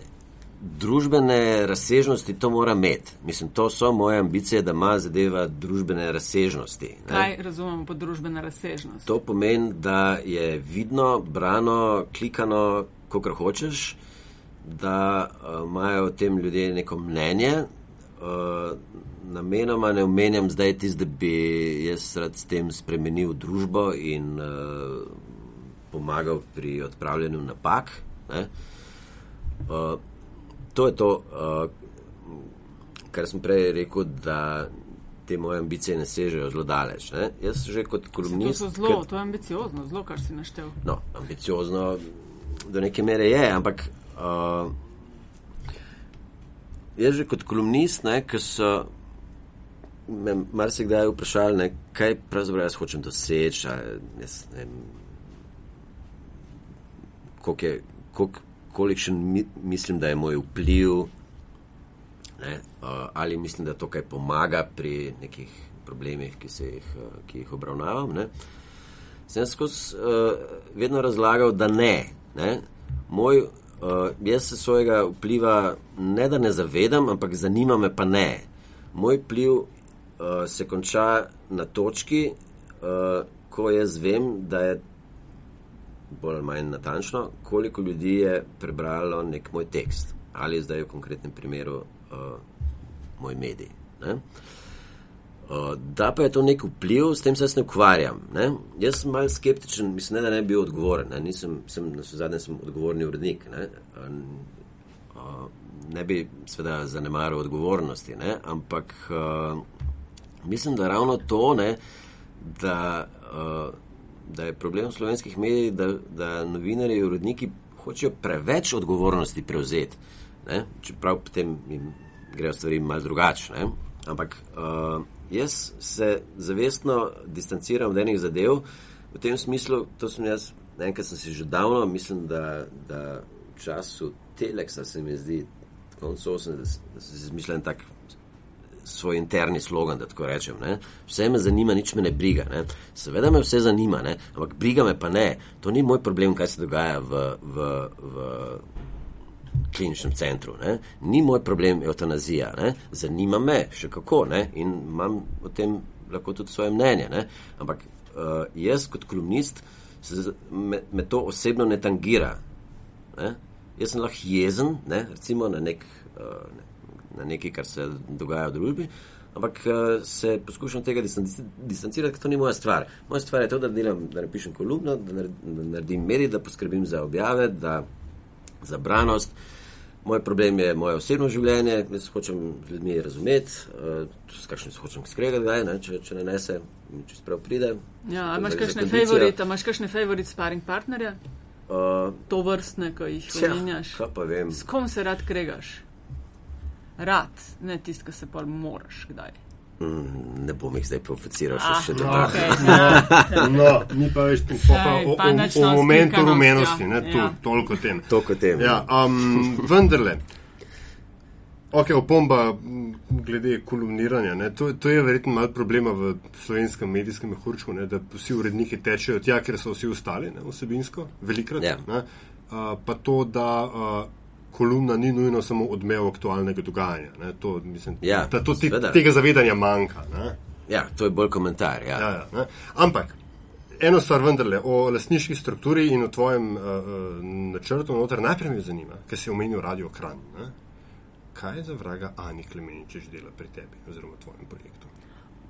družbene razsežnosti to mora imeti. Mislim, to so moje ambicije, da ima zadeva družbene razsežnosti. ne. Kaj razumemo pod družbena razsežnost? To pomeni, da je vidno, brano, klikano, kako hočeš, da uh, imajo o tem ljudje neko mnenje. Uh, namenoma ne omenjam zdaj tisto, da bi jaz rad s tem spremenil družbo in uh, pomagal pri odpravljanju napak. Ne? Uh, to je to, uh, kar sem prej rekel, da te moje ambicije ne sežejo zelo daleč. Ne? Jaz že kot To kolumnist. so zelo, to je ambiciozno, zelo, kar si naštel. No, ambiciozno do neke mere je, ampak uh, jaz že kot kolumnist, ki so me marsikdaj vprašali, ne, kaj pravzaprav jaz hočem doseči, ali jaz ne vem, koliko je, koliko, kolikšen mi, mislim, da je moj vpliv, ne, ali mislim, da to kaj pomaga pri nekih problemih, ki, jih, ki jih obravnavam. Ne. Sem skozi uh, vedno razlagal, da ne. ne. Moj, uh, jaz se svojega vpliva ne da ne zavedam, ampak zanima me pa ne. Moj vpliv uh, se konča na točki, uh, ko jaz vem, da je bolj ali manj natančno, koliko ljudi je prebralo nek moj tekst ali zdaj v konkretnem primeru uh, moj medij. Uh, da pa je to nek vpliv, s tem se jaz ne ukvarjam. Ne? Jaz sem malce skeptičen, mislim, ne, da ne bi bil odgovoren. Ne? Nisem, sem, na zadnje sem odgovorni urednik. Ne? Uh, ne bi seveda zanemaril odgovornosti, ne? ampak uh, mislim, da ravno to, ne, da, uh, da je problem slovenskih medijev, da, da novinarji in uredniki hočejo preveč odgovornosti prevzeti. Ne? Čeprav potem jim grejo stvari malce drugače. Ampak uh, jaz se zavestno distanciram od enih zadev, v tem smislu, to sem jaz, enkrat sem si že davno, mislim, da, da v času Teleksa se mi zdi, konec 80, da sem si izmišljen tak svoj interni slogan, da tako rečem. Ne? Vse me zanima, nič me ne briga. Ne? Seveda me vse zanima, ne? ampak briga me pa ne. To ni moj problem, kaj se dogaja v, v, v kliničnem centru. Ne? Ni moj problem eutanazija. Ne? Zanima me še kako ne? in imam o tem lahko tudi svoje mnenje. Ne? Ampak uh, jaz kot kolumnist se, me, me to osebno ne tangira. Ne? Jaz sem lahko jezen, ne? recimo na, nek, uh, ne, na nekaj, kar se dogaja v družbi. Ampak uh, se poskušam tega distanci- distancirati, ker to ni moja stvar. Moja stvar je to, da, delam, da napišem kolumno, da, nared, da naredim medij, da poskrbim za objave, da, za branost. Moj problem je moje osebno življenje, jaz hočem ljudmi razumeti, uh, s kakšnim se hočem skregati, kdaj, ne? če, če ne nese, mi čez prav pride. Ja, a imaš kakšne favorite, imaš kakšne favorite sparing partnerje? Uh, To vrstne, ko jih omenjaš. kaj pa vem. S kom se rad kregaš? Rad, ne tisti, ki se pa moraš kdaj. Mm, ne bom jih zdaj provociral še, Ah, še no, dodatno. okay. No, ni pa več tako pa o, pa o, o no, momentu rumenosti, ja. ne, to, Ja. toliko o tem. To kot tem. Ja, um, vendarle, ok, opomba glede kolumniranja. Ne, to, to je verjetno malo problema v slovenskem medijskem mehurčku, ne, da vsi uredniki tečejo tja, ker so vsi ostali ne, vsebinsko, velikrat. Ja. Ne, uh, pa to, da uh, kolumna ni nujno samo odmev aktualnega dogajanja. Ne, to, mislim, Ja, da to te, tega zavedanja manjka. Ne. Ja, to je bolj komentar. Ja. Ja, ja, ne. Ampak eno stvar vendarle o lastniški strukturi in o tvojem uh, načrtu noter najprej me zanima, ker si omenil Radio Kran. Ne? Kaj za vraga Ani Klemeničeš dela pri tebi oziroma tvojem projektu?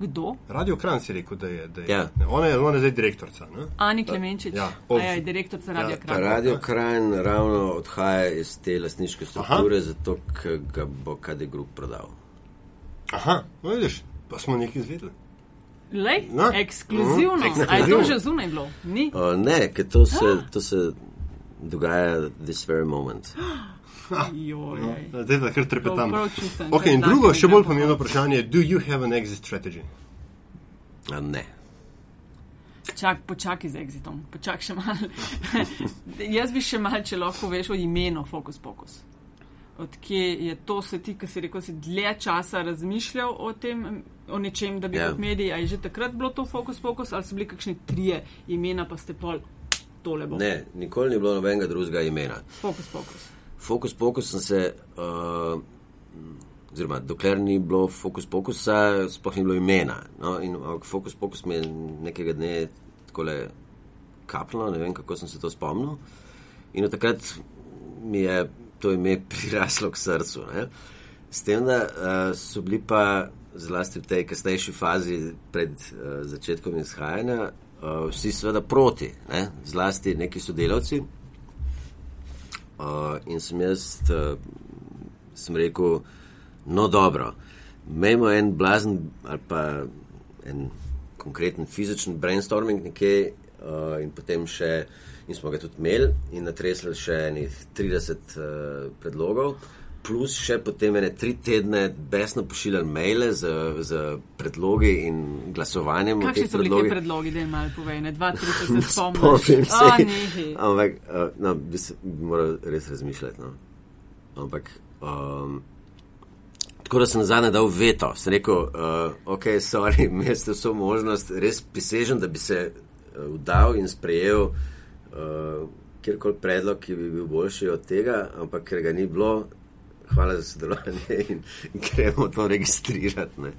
Kdo? Radio Kran si rekel, da je. Da je Ja. ne, ona, je ona je zdaj direktorica. Ne? Ani Klemenčič, Ja, od- ja, je direktorica Ja, ja, Pa Radio Krajn ravno odhaja iz te lastniške strukture, Aha. zato ker ga bo KD Group prodal. Aha, no, vidiš, pa smo nekaj izvedeli. Lej, No. ekskluzivno. Mhm, A je to ekskluzivno. že zunaj bilo? Ni? Uh, ne, ker to se, to se dogaja this very moment. No, Zdaj pa kar trepetam. To prav čutim, Ok, kar in drugo, še bolj po pomembno vprašanje je, do you have an exit strategy? A ne. Čak, počakaj z exitom, počakaj še malo. Jaz bi še malo, če lahko veš o imenu Focus Pocus. Odkje je to, se ti, ki si rekel, si dlje časa razmišljal o tem, o nečem, da bi Ja. kot mediji, a je že takrat bilo to Focus Pocus, ali so bili kakšni trije imena, pa ste pol tole bo. ne, nikoli ni bilo nobenega drugega imena. Focus Pocus. Fokus pokus sem se, uh, oziroma dokler ni bilo fokus pokusa, sploh ni bilo imena. No, in ampak fokus pokus mi je nekega dne tako le kapljalo, ne vem kako sem se to spomnil. In od takrat mi je to ime priraslo k srcu. Ne. S tem, da uh, so bili pa zlasti v tej kasnejši fazi pred uh, začetkom izhajanja uh, vsi seveda proti, ne. zlasti neki sodelavci. Uh, in sem jaz uh, sem rekel, no dobro, imamo en blazen ali pa en konkreten fizičen brainstorming nekje uh, in potem še, in smo ga tudi imeli in natresli še enih 30 uh, predlogov. Plus še potem ene tri tedne besno pošiljali maile z, z predlogi in glasovanjem. Kakšni so bili ti predlogi, da jim malo povej, ne dva, tri, če se Spomnim nehi. Ampak, uh, no, bi, se, bi moral res razmišljati. No. Ampak, um, tako da sem zadnji dal veto. Sem rekel, uh, ok, sorry, imeli ste vso možnost, res prisežem, da bi se uh, vdal in sprejel uh, kjerkoli predlog, ki bi bil boljši od tega, ampak ker ga ni bilo. Hvala za sodelovanje in, gremo to registrirati. Ne.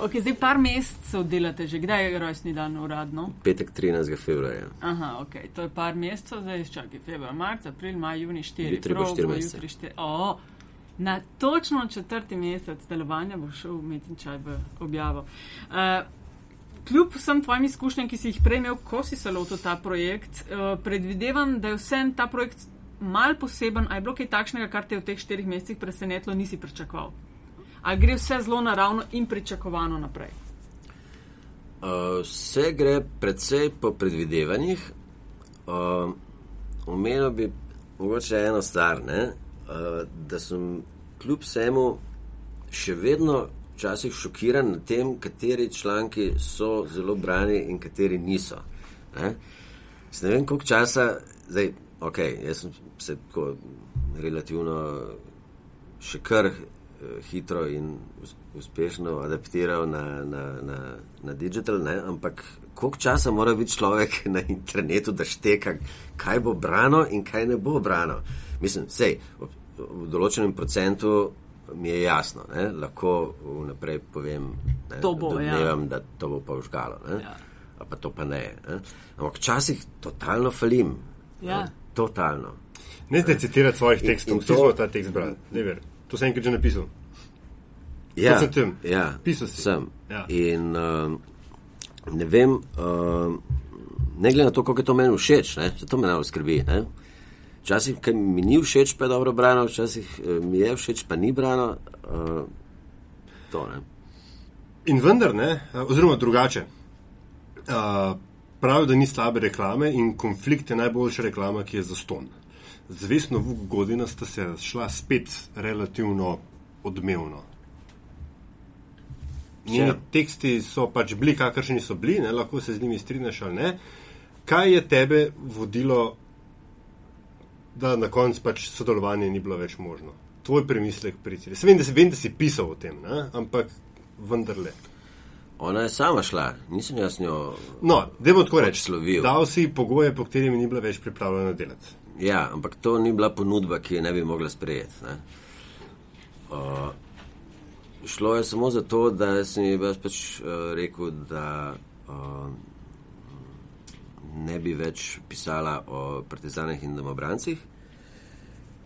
Ok, zdaj par mesecev delate že, kdaj je rojstni dan uradno? Petek 13. februarja. Aha, ok, to je par mesecev, zdaj čakaj, februar, marc, april, maj, juni, štiri. Jutri bo štiri mesece. jutri štiri. O, na točno četrti mesec delovanja bo šel Metin čaj v objavo. Uh, Kljub vsem tvojim izkušnjam, ki si jih prej imel, ko si se lotil ta projekt, uh, predvidevam, da je vsem ta projekt mal poseben, a je bilo kaj takšnega, kar te v teh štirih mesecih presenetilo, nisi pričakoval. Ali gre vse zelo naravno in pričakovano naprej? Uh, vse gre predvsej po predvidevanjih. Uh, omenil bi mogoče eno stvar, ne? uh, da sem kljub vsemu še vedno včasih šokiran nad tem, kateri članki so zelo brani in kateri niso. Ne, S ne vem, koliko časa, zdaj, ok, jaz sem se tako relativno še kar eh, hitro in us- uspešno adaptiral na, na, na, na digital, ne? ampak koliko časa mora biti človek na internetu, da šteka, kaj bo brano in kaj ne bo brano. Mislim, sej, v, določenem procentu mi je jasno, ne? lahko vnaprej povem, ne? To bo, ja. domnevam, da to bo pa užgalo. Ne? Ja. Pa to pa ne. ne? Ampak včasih totalno falim. Ja. Ne? Totalno. Ne zdaj citirati svojih tekstov, vsi smo ta tekst brali. Ne ver, to sem enkrat že napisal. Ja, Točno tem. ja, Pisal si. sem. Ja. In um, ne vem, um, ne glede na to, kako je to meni všeč, ne, se to me najbolj skrbi. Ne. Včasih, mi ni všeč, pa je dobro brano, včasih eh, mi je všeč, pa ni brano. Uh, to, ne. In vendar, ne, oziroma drugače. Uh, pravijo, da ni slabe reklame in konflikt je najboljša reklama, ki je zaston. Zvestno Vuk Godina sta se šla spet relativno odmevno. Njeni teksti so pač bili, kakršni so bili, ne, lahko se z njimi strinjaš ali ne. Kaj je tebe vodilo, da na koncu pač sodelovanje ni bilo več možno? Tvoj premislek pri tem. Vem, da si, vem, da si pisal o tem, ne, ampak vendarle. Ona je sama šla, nisem jaz njo. No, da bo tako reči. Odslovil. Dal si pogoje, po katerimi ni bila več pripravljena delati. Ja, ampak to ni bila ponudba, ki je ne bi mogla sprejeti. Ne. Uh, šlo je samo zato, da sem ji pač uh, rekel, da uh, ne bi več pisala o partizanih in domobrancih.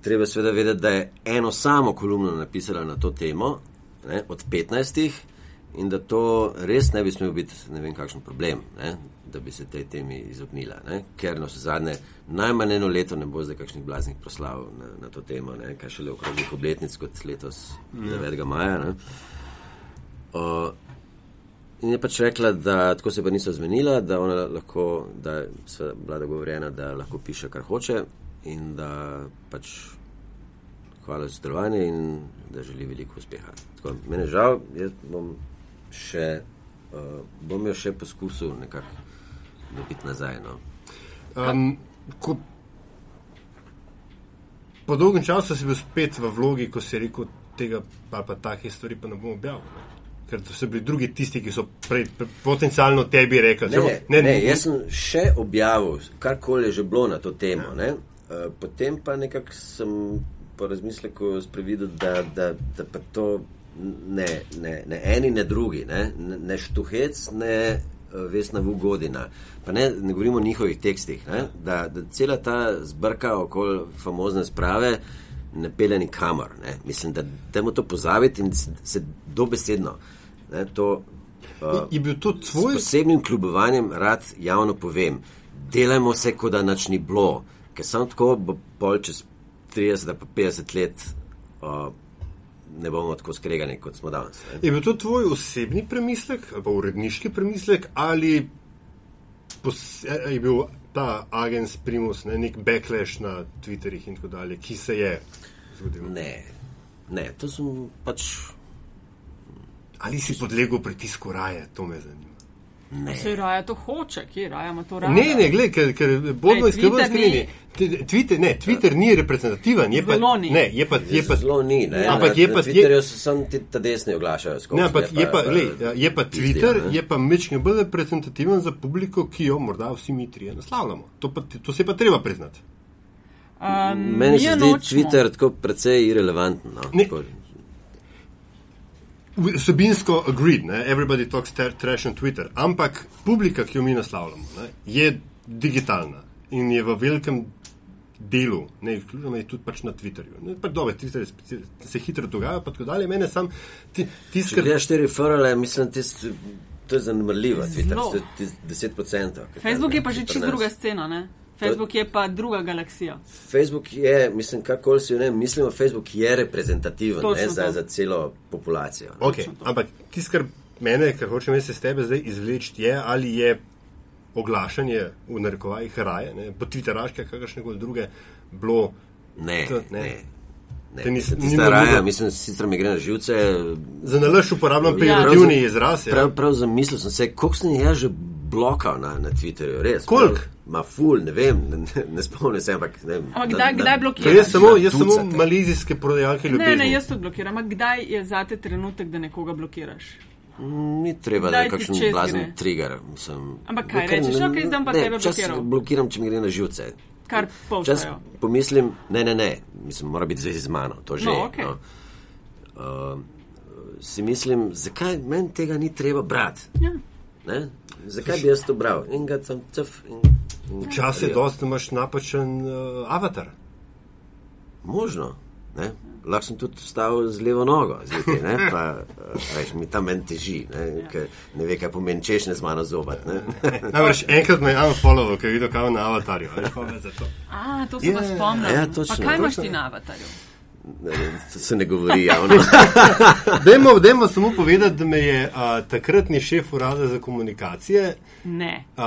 Treba seveda vedeti, da je eno samo kolumno napisala na to temo, ne, od 15, in da to res ne bi smel biti ne vem kakšen problem, ne, da bi se tej temi izognila. Ne, ker na vse zadnje najmanj eno leto ne bo zdaj kakšnih blaznih proslav na, na to temo, ne, kaj šele okroglih obletnic kot letos 9. maja. Ne. Uh, in je pač rekla, da tako se pa niso zmenila, da ona lahko, da je bila dogovorjena, da lahko piše, kar hoče in da pač hvala za sodelovanje in da želi veliko uspeha. Tako, mene žal, jaz bom še, uh, bom jo še poskusil nekako dobiti nazaj. No. Um, ko, po dolgem času si bil spet v vlogi, ko si rekel, tega pa, pa takih stvari pa ne bom objavil. Ne? Ker so bili drugi tisti, ki so prej, pre, potencialno tebi rekli. Ne, ne, ne, ne, jaz sem še objavil, karkoli je že bilo na to temo. Ja. Uh, potem pa nekako sem po razmisleku sprevidel, da, da, da pa to ne, ne, ne eni, ne drugi, ne, ne štuhec, ne uh, vesna Vugodina. Pa ne, ne govorimo o njihovih tekstih, ne, da, da cela ta zbrka okoli famozne sprave ne pele nikamor. Ne. Mislim, da temu to pozaviti in se dobesedno. Ne, to, uh, je bil to tvoj? S posebnim kljubovanjem rad javno povem, delajmo se, kot da nič ni bilo, ker samo tako bo pol čez 30 pa 50 let uh, ne bomo tako skregani, kot smo danes. Ne. Je bil to tvoj osebni premislek ali pa uredniški premislek ali je bil ta agens primus, ne, nek backlash na Twitterih in tako dalje, ki se je zgodil? Ne, ne, to sem pač. Ali si podlegel pritisku raje, to me zanima. Ne. Se raja to hoče, kje raja ima to raje? Ne, ne, gledaj, ker, ker bodo izkrivljeni skrini. Twitter, ne, Twitter ni reprezentativen, je pa, ni. Ne, je pa, je pa, zelo ni, ne. Ampak je pa, Twitterju se sam ti ta desni oglašajo skozi. Ne, ampak je pa, gled, je pa Twitter, je pa mečkin bolj reprezentativen za publiko, ki jo morda vsi mi trije naslavljamo. To, pa, to se pa treba priznati. Um, Meni se zdi Twitter tako precej irrelevanten. No? Ne. Vsebinsko agreed, ne? everybody talks trash on Twitter, ampak publika, ki jo mi naslavljamo, ne? je digitalna in je v velikem delu, ne izključno, je tudi pač na Twitterju. Ne? Pa dobe, Twitter se hitro dogaja, pa tako dalje. Mene sam ti, ti skrbi. Če gledaš štiri forale, mislim, tist, to je zanemrljivo, Twitter, je 10%. Facebook je pa že čisto druga scena, ne? Facebook je pa druga galaksija. Facebook je, mislim, kakorkoli si ne mislimo, Facebook je reprezentativen ne, za, za celo populacijo. Okay, ampak tisto, kar mene, kar hočem jaz s tebe zdaj izvleči, je ali je oglašanje v narekovajih raje, ne, po Twitteraške, kakršne koli druge, bilo. Ne, to, ne. ne. Ne, nisem stara, mislim, sicer mi gre na živce. Za nalaž uporabljam pejorativni ja, izraz. Ja. Prav, prav zamislil sem se, koliko sem jaz že blokal na, na Twitterju, res. Koliko? Ma ful, ne vem, ne, ne spomnim se, ampak ne vem. Ampak kdaj, kdaj blokiraš? Jaz samo, jaz samo malizijske prodajalke ljubezni. Ne, ne, jaz to blokiram. Ampak kdaj je zate trenutek, da nekoga blokiraš? Mm, ni treba, da je kakšen blazen trigger. Mislim, ampak kaj rečeš, ok, zdaj pa tebe blokiram. Blokiram, če mi gre na živce. Kar Čas pomislim, ne, ne, ne, mislim, mora biti zvezi z mano, to že. No, okay. no. uh, si mislim, zakaj meni tega ni treba brati? Ja. Zakaj bi jaz to bral? In ga sem cef. Včasih je dosti, da imaš napačen uh, avatar. Možno. Ne? Lahko sem tudi stal z levo nogo, zjutraj, ne? pa veš, mi tam meni teži, ne? ne ve, kaj pomeni češ ne z mano zobat. Namreč enkrat me je unfollow, ker je videl, kaj je na avatarju. A, to se yeah. spomnim. Ja, pa kaj imaš ti na avatarju? To se ne govori javno. dajmo, dajmo samo povedati, da me je uh, takratni šef urada za komunikacije uh,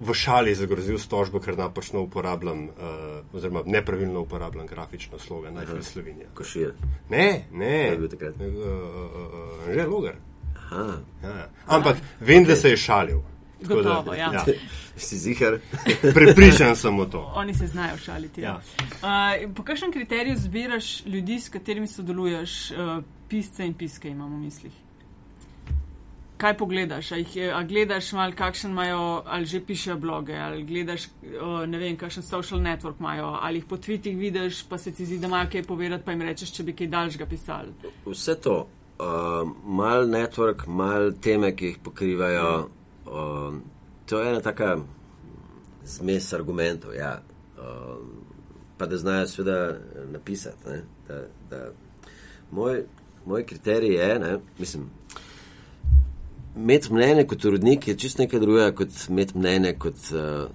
v šali zagrozil s tožbo, ker napačno uporabljam, uh, oziroma nepravilno uporabljam grafično sloga najbolj Slovenije. Košir. Ne, ne. Je bil takrat? Uh, uh, uh, že logar. Ja. Ampak vem, okay. da se je šalil. Gotovo, da, ja. ja. Si zihar. Prepričan sem v to. Oni se znajo šaliti. Ja. Ja. Uh, po kakšnem kriteriju zbiraš ljudi, s katerimi sodeluješ, uh, pisce in piske imamo v mislih? Kaj pogledaš? A, jih, a gledaš mal, kakšen imajo, ali že pišejo bloge, ali gledaš, uh, ne vem, kakšen social network imajo, ali jih po tvitih vidiš, pa se ti zdi, da imajo kaj povedati, pa jim rečeš, če bi kaj daljšega pisali. Vse to. Uh, mal network, mal teme, ki jih pokrivajo. Ja. Uh, to je ena taka zmes argumentov. Ja. Uh, pa da znajo seveda napisati. Da, da moj, moj kriterij je, ne, mislim, imeti mnenje kot urodnik je čisto nekaj drugega, kot imeti mnenje kot uh,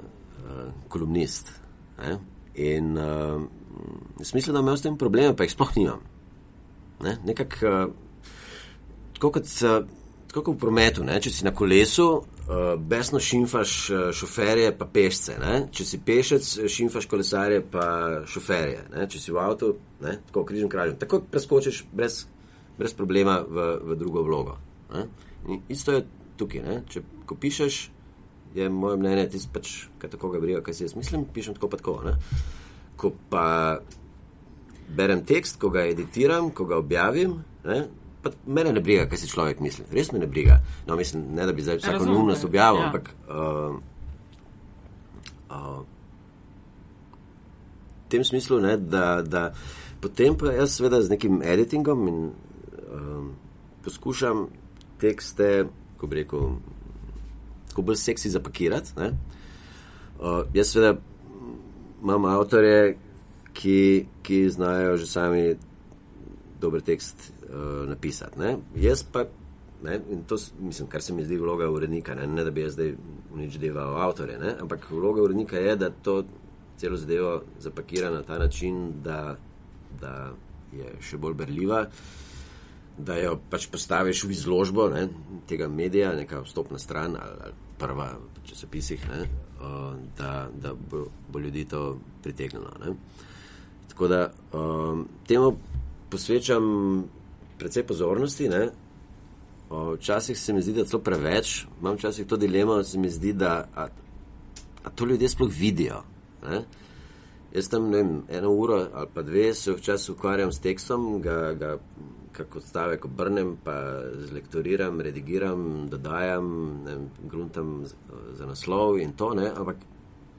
uh, kolumnist. Ne. In uh, smisel, da imam s tem probleme, pa jih sploh nimam. Ne. Nekako, uh, kot. Uh, tako kot v prometu, ne? če si na kolesu, uh, besno šimfaš uh, šoferje, pa pešce. Ne? Če si pešec, šimfaš kolesarje, pa šoferje. Ne? Če si v avtu, ne? tako križem kraljem. Tako preskočiš brez, brez problema v, v drugo vlogo. Isto je tukaj. Ne? Če ko pišeš, je moje mnenje, ti pač, kaj tako ga briga, kaj si jaz mislim, pišem tako pa tako. Ne? Ko pa berem tekst, ko ga editiram, ko ga objavim, ne? Pa mene ne briga, kaj si človek misli. Res me ne briga. No, mislim, ne da bi zdaj vsako Razumem neumnost objavil, ja. ampak. Uh, uh, v tem smislu, ne, da, da potem pa jaz seveda z nekim editingom in um, poskušam tekste, ko bi rekel, ko bolj seksi zapakirati. Ne. Uh, jaz seveda imam avtorje, ki, ki znajo že sami dober tekst uh, napisati. Ne. Jaz pa, ne, in to mislim, kar se mi zdi vloga urednika, ne, ne da bi jaz zdaj nič deval avtorje, ne, ampak vloga urednika je, da to celo zadevo zapakira na ta način, da, da je še bolj berljiva, da jo pač postaviš v izložbo ne, tega medija, neka vstopna stran ali, ali prva v časopisih, ne, uh, da, da bo, bo ljudi to pritegnilo. Ne. Tako da um, temu posvečam precej pozornosti. Ne. Včasih se mi zdi, da je celo preveč, imam včasih to dilemo, se mi zdi, da a, a to ljudje sploh vidijo. Ne? Jaz tam vem, eno uro ali pa dve se včasih ukvarjam s tekstom, ga, ga kako stavek obrnem, pa zlektoriram, redigiram, dodajam, gruntam z- za naslov in to, ne? ampak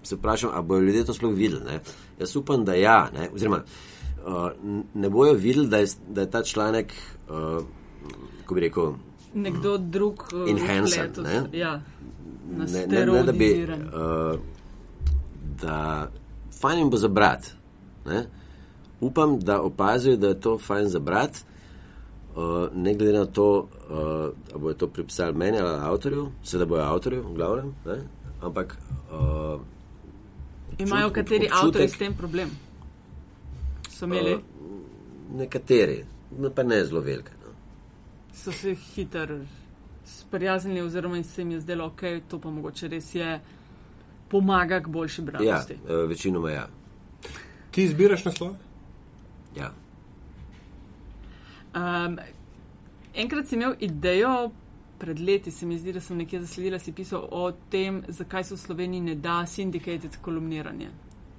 se vprašam, ali bodo ljudje to sploh videli. Ne? Jaz upam, da ja, ne? oziroma uh, ne bojo videli, da je, da je ta članek, uh, ko bi rekel, Nekdo drug uh, Enhanced, ne? Ja, ne, ne, ne da bi. Uh, da fajn jim bo za brat. Ne? Upam, da opazijo, da je to fajn za brat, uh, ne glede na to, uh, ali bojo to pripisali meni ali avtorju, seveda bojo avtorju, v glavnem, ne? ampak. Uh, Imajo občut- kateri avtori s tem problem? So imeli, Uh, nekateri, no, pa ne zelo velike. No. so se hitro sprijaznili, oziroma se jim je zdelo, ok, to pa mogoče res je, pomaga k boljši Ja, branosti. uh, večinoma ja. Ti izbiraš naslove? ja. Um, enkrat sem imel idejo, pred leti se mi zdi, da sem nekje zasledila, si pisal o tem, zakaj se v Sloveniji ne da syndicated kolumniranje.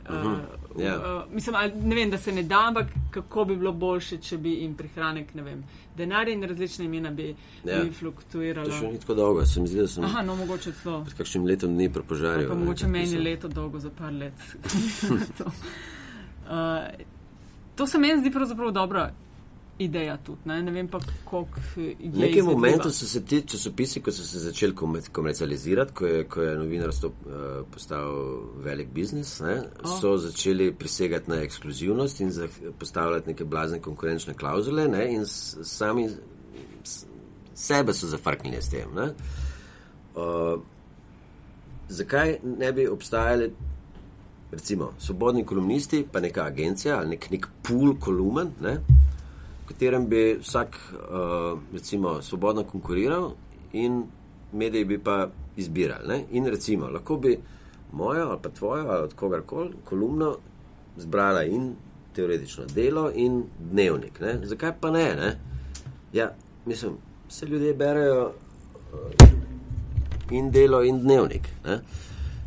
Uh, ja. uh, mislim, ali, ne vem, da se ne da, ampak kako bi bilo boljše, če bi jim prihranek, ne vem, denar in različne imena bi, Ja. bi To fluktuirala. še ni tako dolgo, se mi zdi, da sem Aha, no, mogoče celo. pred kakšnim letom dni prepožaril. Pa mogoče meni pisem. leto dolgo za par let. to. Uh, to se meni zdi pravzaprav dobra ideja tudi. Ne, ne vem pa, koliko je. V nekem momentu so se ti časopisi, ko so se začeli komer- komercializirati, ko je, ko je novinarstvo uh, postal velik biznis, ne, O. so začeli prisegati na ekskluzivnost in postavljati neke blazne konkurenčne klauzule ne, in sami sebe so zafrknili s tem. Ne. Uh, zakaj ne bi obstajali recimo svobodni kolumnisti, pa neka agencija ali nek, nek pool kolumen, ne, katerem bi vsak uh, recimo svobodno konkuriral in mediji bi pa izbirali. Ne? In recimo lahko bi mojo ali pa tvojo ali od kogarkoli kolumno zbrala in teoretično delo in dnevnik. Ne? Zakaj pa ne? ne? Ja, mislim, vse ljudje berejo uh, in delo in dnevnik. Ne?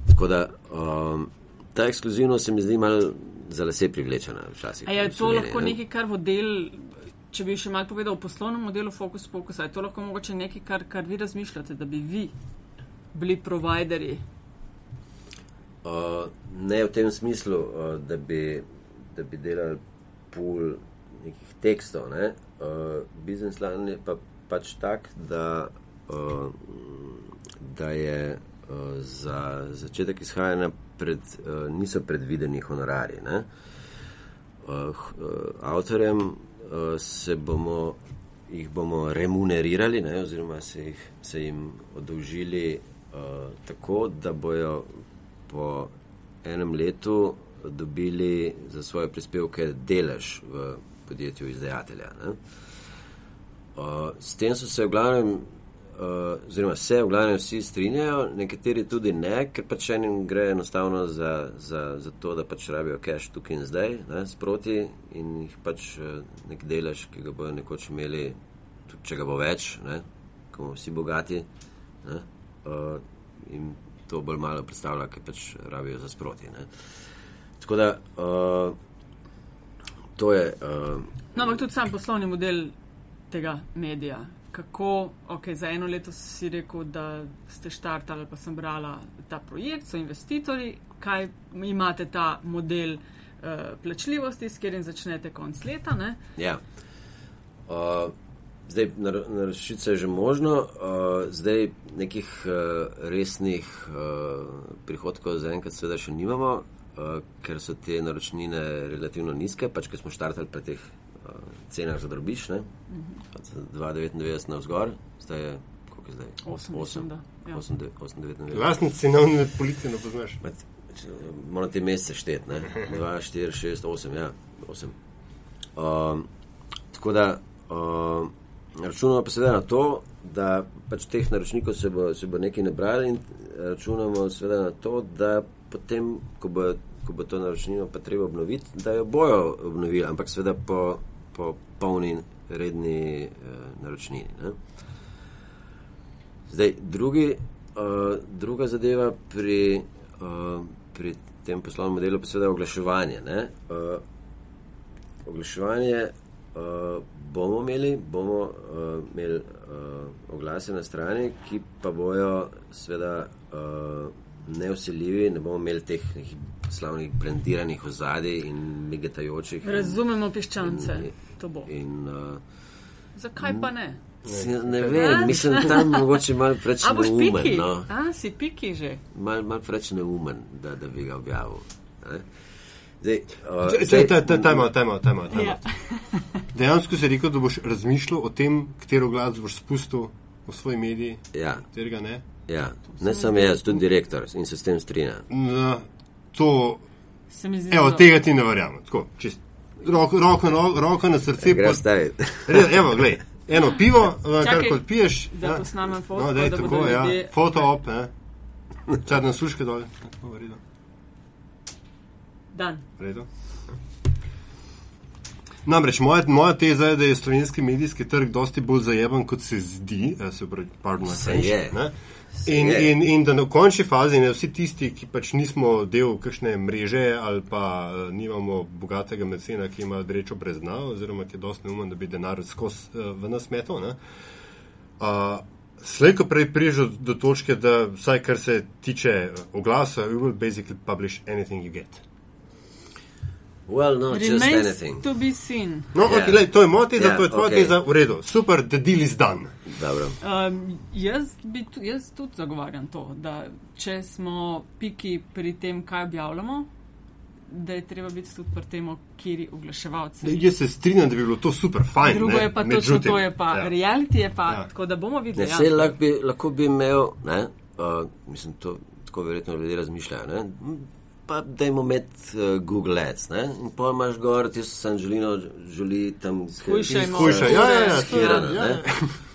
Tako da um, ta ekskluzivnost se mi zdi malo za lase privlečena včasih. A je to lahko ne. nekaj, kar model, če bi še malo povedal o poslovnem modelu Focus Focus, je to lahko mogoče nekaj, kar, kar vi razmišljate, da bi vi bili providerji? Uh, ne v tem smislu, uh, da, bi, da bi delali pol nekih tekstov. Ne? Uh, Biznis plan je pa, pač tak, da, uh, da je uh, za začetek izhajanja pred, uh, niso predvideni honorari. Ne? Uh, uh, avtorjem se bomo, jih bomo remunerirali, ne? oziroma se, jih, se jim odolžili uh, tako, da bojo po enem letu dobili za svoje prispevke delež v podjetju izdajatelja. Ne? Uh, s tem so se v glavnem oziroma se v glavnem vsi strinjajo, nekateri tudi ne, ker pač enim gre enostavno za, za, za to, da pač rabijo cash tukaj in zdaj, ne, sproti in jih pač uh, nek delež, ki ga bodo nekoč imeli, tudi če ga bo več, ne, ko bomo vsi bogati, ne, uh, in to bolj malo predstavlja, ker pač rabijo za sproti. Ne. Tako da uh, to je. Uh, No, ampak tudi sam poslovni model tega medija. Kako, ok, za eno leto si rekel, da ste štartali, pa sem brala ta projekt, so investitorji, kaj imate ta model uh, plačljivosti, s katerim začnete konc leta. Ne? Ja. Uh, zdaj, naročice je že možno, uh, zdaj nekih uh, resnih uh, prihodkov zaenkrat seveda še nimamo, uh, ker so te naročnine relativno nizke, pač ker smo štartali pri teh uh, cenah za drobiš, ne? Od 2,99 na vzgor, zdaj je, koliko je zdaj? Osem, mislim, da, ja. 8,99. Lastne cenovne politike ne poznaš. Moram te mesece šteti, ne? 2, 4, 6, 8, ja, 8. Um, tako da um, računamo pa seveda na to, da pač teh naročnikov se bo, se bo nekaj nabrali in računamo seveda na to, da potem, ko bo, ko bo to naročnino pa treba obnoviti, da jo bojo obnovili, ampak seveda po, po polni redni eh, naročnini. Ne? Zdaj, drugi, uh, druga zadeva pri, uh, pri tem poslovnem modelu pa seveda oglaševanje. Uh, oglaševanje uh, bomo imeli, bomo uh, imeli uh, oglase na strani, ki pa bojo seveda uh, neusiljivi, ne bomo imeli teh slavnih brandiranih ozadij in migetajočih. Razumemo piščance, in, to bo. In, uh, Zakaj pa ne? Si, ne vem, mislim, tam mogoče malo preveč neumen. piki? No. A, si piki že. Mal, mal preveč neumen, da, da bi ga objavil. Ne? Zdaj, uh, zdaj- če- ta- Tajmo, tajmo, tajmo. Ja. Dejansko si rekel, da boš razmišljal o tem, katero glas boš spustil v svoj medij, Ja, katerega ne. Ja. Ne samo jaz, tudi direktor in se s tem strinjam. No, to, Se mi zdi, evo, tega ti ne verjamem. Tako, čist, roko, roko, na- roko na srce. Pod-. Re- Evo, glej, eno pivo, eh, kar kot piješ. da ja. posnamem fotko, No, daj, da tako, bodo ja. ljudje- Foto op, ne. Čadne suške dol. Tako, v redu. Dan. V redu. Namreč moja, moja teza je, da je slovenski medijski trg dosti bolj zajeban, kot se zdi, eh, se pravi, pardon, my Se je. ne. In, in, in da na končni fazi ne vsi tisti, ki pač nismo del kakšne mreže ali pa uh, nimamo bogatega mecena, ki ima rečo brez dna, oziroma ki je dosti neumen, da bi denar skozi uh, v nas metal. ne. Uh, Slej, ko prej priješ do, točke, da vsaj kar se tiče eh, oglasa, you will basically publish anything you get. Well, no, just Remains anything. to be seen. No, yeah. okay, lej, to je moja teza, Ja, to je tvoja okej. teza, v redu, super, the deal is done. Dobro. Um, jaz, bi, tu- jaz tudi zagovarjam to, da če smo piki pri tem, kaj objavljamo, da je treba biti tudi pri tem, kjer oglaševalci. Ne, Jaz se strinjam, da bi bilo to super, fajn. Drugo ne, je pa točno međutim, to, je pa ja. reality, je pa Ja. tako, da bomo Ne, videli. sej lahko bi, lahko bi imel, ne, uh, mislim, to tako verjetno ljudje razmišljajo, ne, pa dajmo imeti uh, Google Ads, ne, in pa imaš gor, ti so Angelino, želi tam Shujšajmo. Hujša, ja, ja, ja, skirano, ja, ne. ja.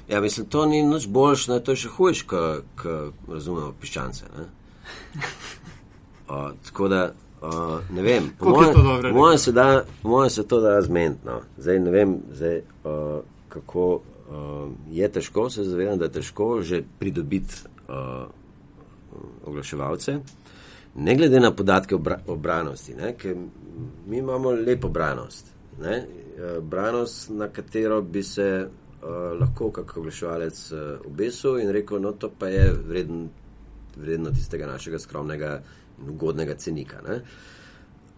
Ja, mislim, to ni nič boljš, ne, to je še hujš, ko razumemo piščance, ne. Uh, tako da, uh, ne vem, po mojem- rekel? se da, po mojem se to da zmeniti, no. Zdaj ne vem, zdaj, uh, kako uh, je težko, se zavedam, da je težko že pridobiti uh, oglaševalce, ne glede na podatke o bra- o branosti, ne, ker mi imamo lepo branost, ne, branost, na katero bi se uh, lahko kak oglaševalec uh, obesil in rekel, no to pa je vreden, vredno tistega našega skromnega in ugodnega cenika. Ne.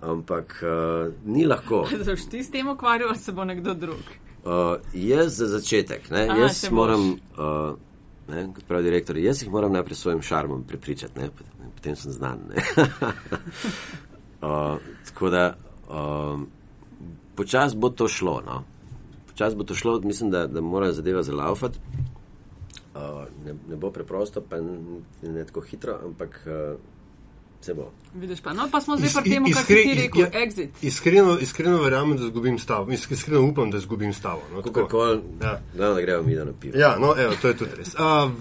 Ampak uh, ni lahko. Zaš ti s tem ukvarjal, ali se bo nekdo drug? Uh, jaz za začetek, ne, Aha, jaz moram, uh, ne, kot pravi direktor, jaz jih moram najprej s svojim šarmom prepričati, ne, pot- potem sem znan. uh, tako da um, počasi bo to šlo. No. Počasi bo to šlo, mislim, da, da mora zadeva zalaufati. Uh, ne, ne bo preprosto, pa n- ne tako hitro, ampak uh, Se bo. Vidiš pa, no, pa smo zdaj pri tem, kar si ti rekel, ja, exit. Iskreno, iskreno verjamem, da izgubim stavo. Is- Iskreno upam, da izgubim stavo. No, tako. Kakorkoli, Ja. da ne gremo mi da na pivo. Ja, no, evo, to je tudi res. Uh,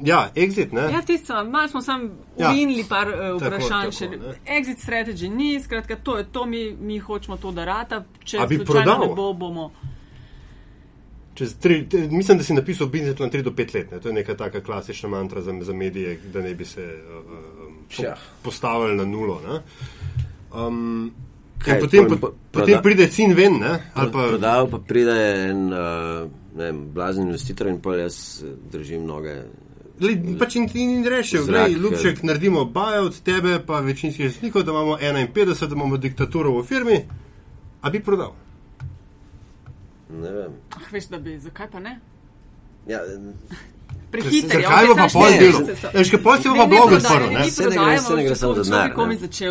ja, exit, ne? Ja, tisto, malo smo sam Ja. uvinili par uh, Tako, vprašanj. tako, ne. Exit strategy ni, skratka, to je to, mi, mi hočemo to, da rata. Če bi slučajno prodal? ne bo, bomo. Čez Tri, mislim, da si napisal biznis plan 3 do 5 let. Ne? To je neka taka klasična mantra za, za medije, da ne bi se uh, po, postavili na nulo. Ne? Um, Kaj, potem, po, po- potem pride cin ven, ne? ali pa Prodal pa pride en uh, ne vem, blazen investitor in pa jaz držim noge. Lej, pač in, in, in rešil, gledaj, Ljubček, naredimo baje od tebe, pa večinskih lastnikov, da imamo 51, da imamo diktaturo v firmi, a bi prodal. Ne vem. Ah, veš, da bi, zakaj pa ne? Ja, Prehiter, Zakaj bo pa pol delo? Ja, Veš, kaj pol si bo pa blog odprl, ne? Saj ne gre- saj ne gre samo za denar,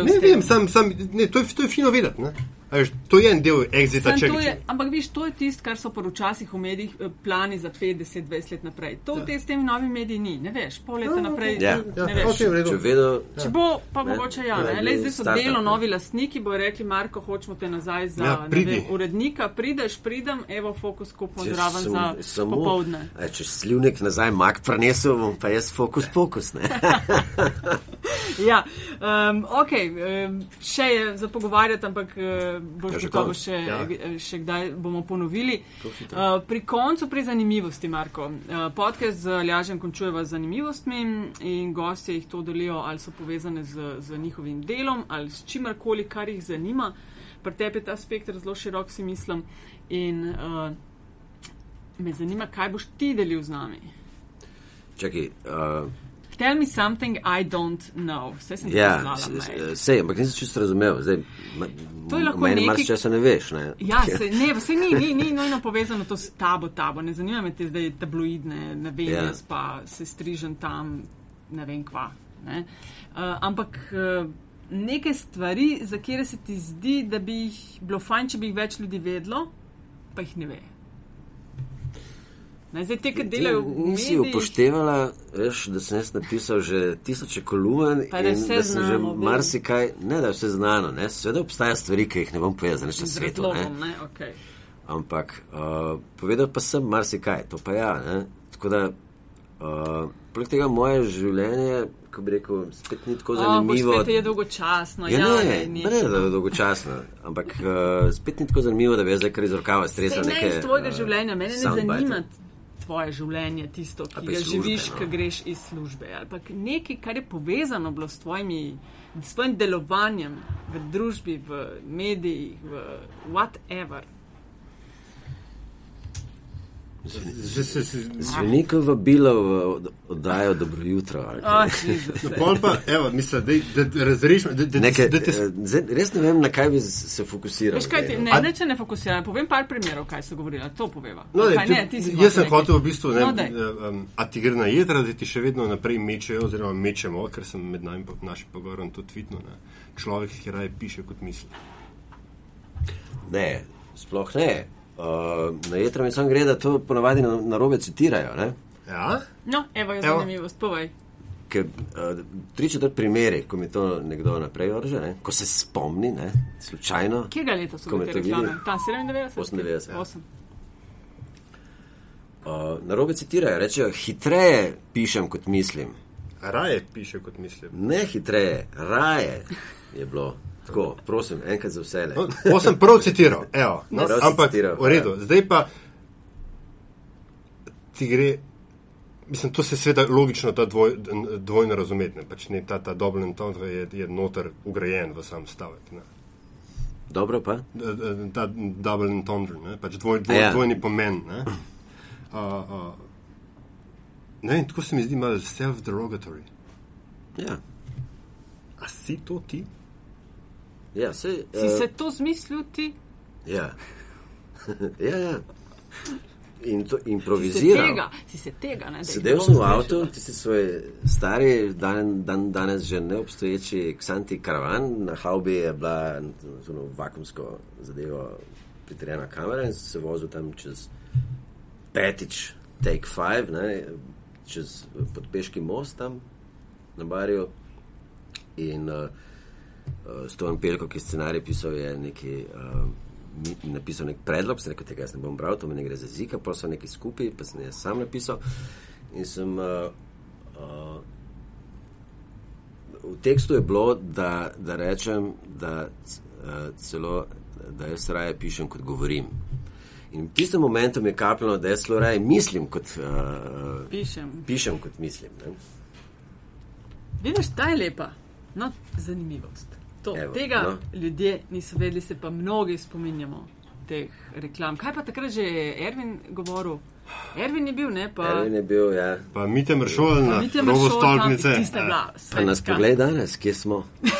ne. vem, sam, sam, ne, to, je, to je fino vedeti, ne? Veš, to je en del exita, Sam če to je, ampak viš, to je tisto, kar so pa včasih v medijih eh, plani za 50, 20 let naprej. To ja. s temi novimi mediji ni, ne veš, pol leta naprej. Ja. Ja, ne veš. ok, v redu. če vedo, Če bo, pa Ne, mogoče ja. ne, Ne, ne, zdaj so startup, delno ne. novi lastniki, bojo rekli, Marko, hočemo te nazaj za Ja, ne vem, urednika. Prideš, pridem, evo fokus kupimo če zraven sem- za samo- popovdne. A, če slivnik nazaj mak prenesel, bom pa jaz fokus pokus. Ne? Ja, um, ok, um, še je za pogovarjati, ampak uh, boš Ja, gotovo še, Ja. še kdaj bomo ponovili. Uh, pri koncu, pri zanimivosti, Marko. Uh, podcast z Aljažem končujeva z zanimivostmi in gostje jih to delijo ali so povezane z, z njihovim delom ali s čimarkoli, kar jih zanima. Pri tebi je ta spektr zelo širok, si mislim. In uh, me zanima, kaj boš ti delil z nami. Čakaj, uh, Tell me something I don't know. Vse sem ja, sej, ampak nisem čisto razumel. Zdaj, ma, To je lahko meni nekaj- marsikaj se ne veš. Ne? Ja, se, ne, se ni, ni, ni nojno povezano to s tabo, tabo. Ne zanima me te zdaj tabloidne, ne vem, Ja. jaz pa se strižem tam, ne vem kva. Ne? Uh, ampak uh, neke stvari, za kere se ti zdi, da bi jih bilo fajn, če bi jih več ljudi vedlo, pa jih ne ve. Ne, zdaj te, ki delajo v Nisi medijih, upoštevala, veš, da sem jaz napisal že tisoče kolumen Pa da je in da sem že znano, vem. marsikaj, ne da je vse znano, ne, seveda obstaja stvari, ki jih ne bom povedal na z svetu, ne, razlogom, ne, okay. ampak uh, povedal pa sem marsikaj, to pa ja, ne, tako da, uh, poleg tega moje življenje, ko bi rekel, spet ni tako zanimivo. Oh, spet je dolgočasno. Ja, ja, ne, ni. ne, da je dolgočasno, ampak uh, spet ni tako zanimivo, da bi jaz zdaj kar iz rokava stresel ne neke. iz tvojega uh, življenja, mene ne zanima tvoje življenje, tisto, ki ga službe, živiš, no. ko greš iz službe. Ampak nekaj, kar je povezano bilo s, tvojimi, s tvojim delovanjem v družbi, v medijih, v whatever. Zdaj Zvenikov vabilo v od- oddajo Dobro jutro. Oh, No, pa, evo, mislim, dej, da, da razrešim, da, da, Nekaj, da te eh, zdaj res ne vem, na kaj bi se fokusiral. Kaj, ti, zdaj, ne, ne, če ne fokusiram, povem par primerov, kaj so govorili, to poveva. No, kaj, ne, ne, ti, si jaz sem hotel v bistvu, ne, No, um, a ti gre na jedra, da ti še vedno naprej mečejo, oziroma mečemo, ker sem med nami, po- našim pogovorom to tvitno. Ne. Človek, ki raje piše, kot misli. Ne, sploh ne. Uh, na jedro mi samo gre, da to ponavadi na, na robe citirajo. Ne? Ja? No, evo je Evo. zanimivost, povej. Ker uh, tri četrt primeri, ko mi to nekdo naprej vrže, ne? ko se spomni, ne? slučajno. Kjega leta so bile to te reklame? Tam 97? 98, ja. 8. Uh, na robe citirajo, rečejo, hitreje pišem, kot mislim. Raje piše, kot mislim. Ne hitreje, raje je bilo. Tako, prosim, enkrat za vse. No, to sem prav citiral, evo, no, Prav ampak citiral, v redu. Zdaj pa ti gre, mislim, to se seveda logično ta dvoj, dvojno razumeti, ne, pač ne, ta, ta double entendre je, je noter ugrajen v sam stavek. Ne. Dobro pa. Ta double entendre, ne, pač dvoj, dvoj, Ja. dvojni pomen. Ne. Uh, uh, ne vem, tako se mi zdi malo self-derogatory. Ja, A si to ti? Ja, se, Si eh, se to zmislil ti? ja. ja, ja. In to Si se improviziral. tega, si se tega, ne? ne Sedel sem v avtu, tisti svoj stari, dan, dan, danes že neobstoječi Xanti karavan, na haubi je bila zelo vakumsko zadevo pritrjena kamera in se vozil tam čez petič, take five, ne, čez podpeški most tam na barju. In uh, uh, Stojan Pelko, ki je scenarij pisal, je nekaj, uh, mi, napisal nek predlog, sem rekel, tega jaz ne bom bral, to mi ne gre za zika, pa so neki skupaj, pa sem jaz sam napisal. In sem. Uh, uh, v tekstu je bilo, da, da rečem, da uh, celo, da jaz raje pišem, kot govorim. In v tistem momentu mi je kapljalo, da jaz zelo raje mislim, kot uh, Pišem. pišem, kot mislim. Ne? Vidiš, ta je lepa. No, zanimivost. To, Evo, tega no. ljudje niso vedeli, se pa mnogi spominjamo teh reklam. Kaj pa takrat že je Ervin govoril? Ervin je bil, ne pa. Ervin je bil, ja. Pa Mite Mršol na tam, stolpnice. Je bila Pa nas poglej danes, kje smo.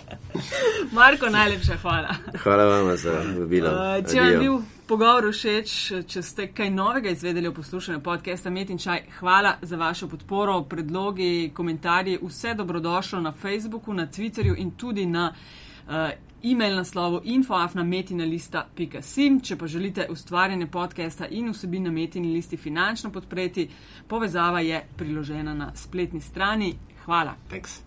Marko, najlepša hvala. Hvala vam za vabilo. Uh, če vam je bil pogovor všeč, če ste kaj novega izvedeli o poslušanju podcasta Met in Čaj, hvala za vašo podporo, predlogi, komentarji. Vse dobrodošlo na Facebooku, na Twitterju in tudi na uh, e-mail naslovu infoafnametinalista.sim. Če pa želite ustvarjanje podcasta in vsebin na metini listi finančno podpreti, povezava je priložena na spletni strani. Hvala. Thanks.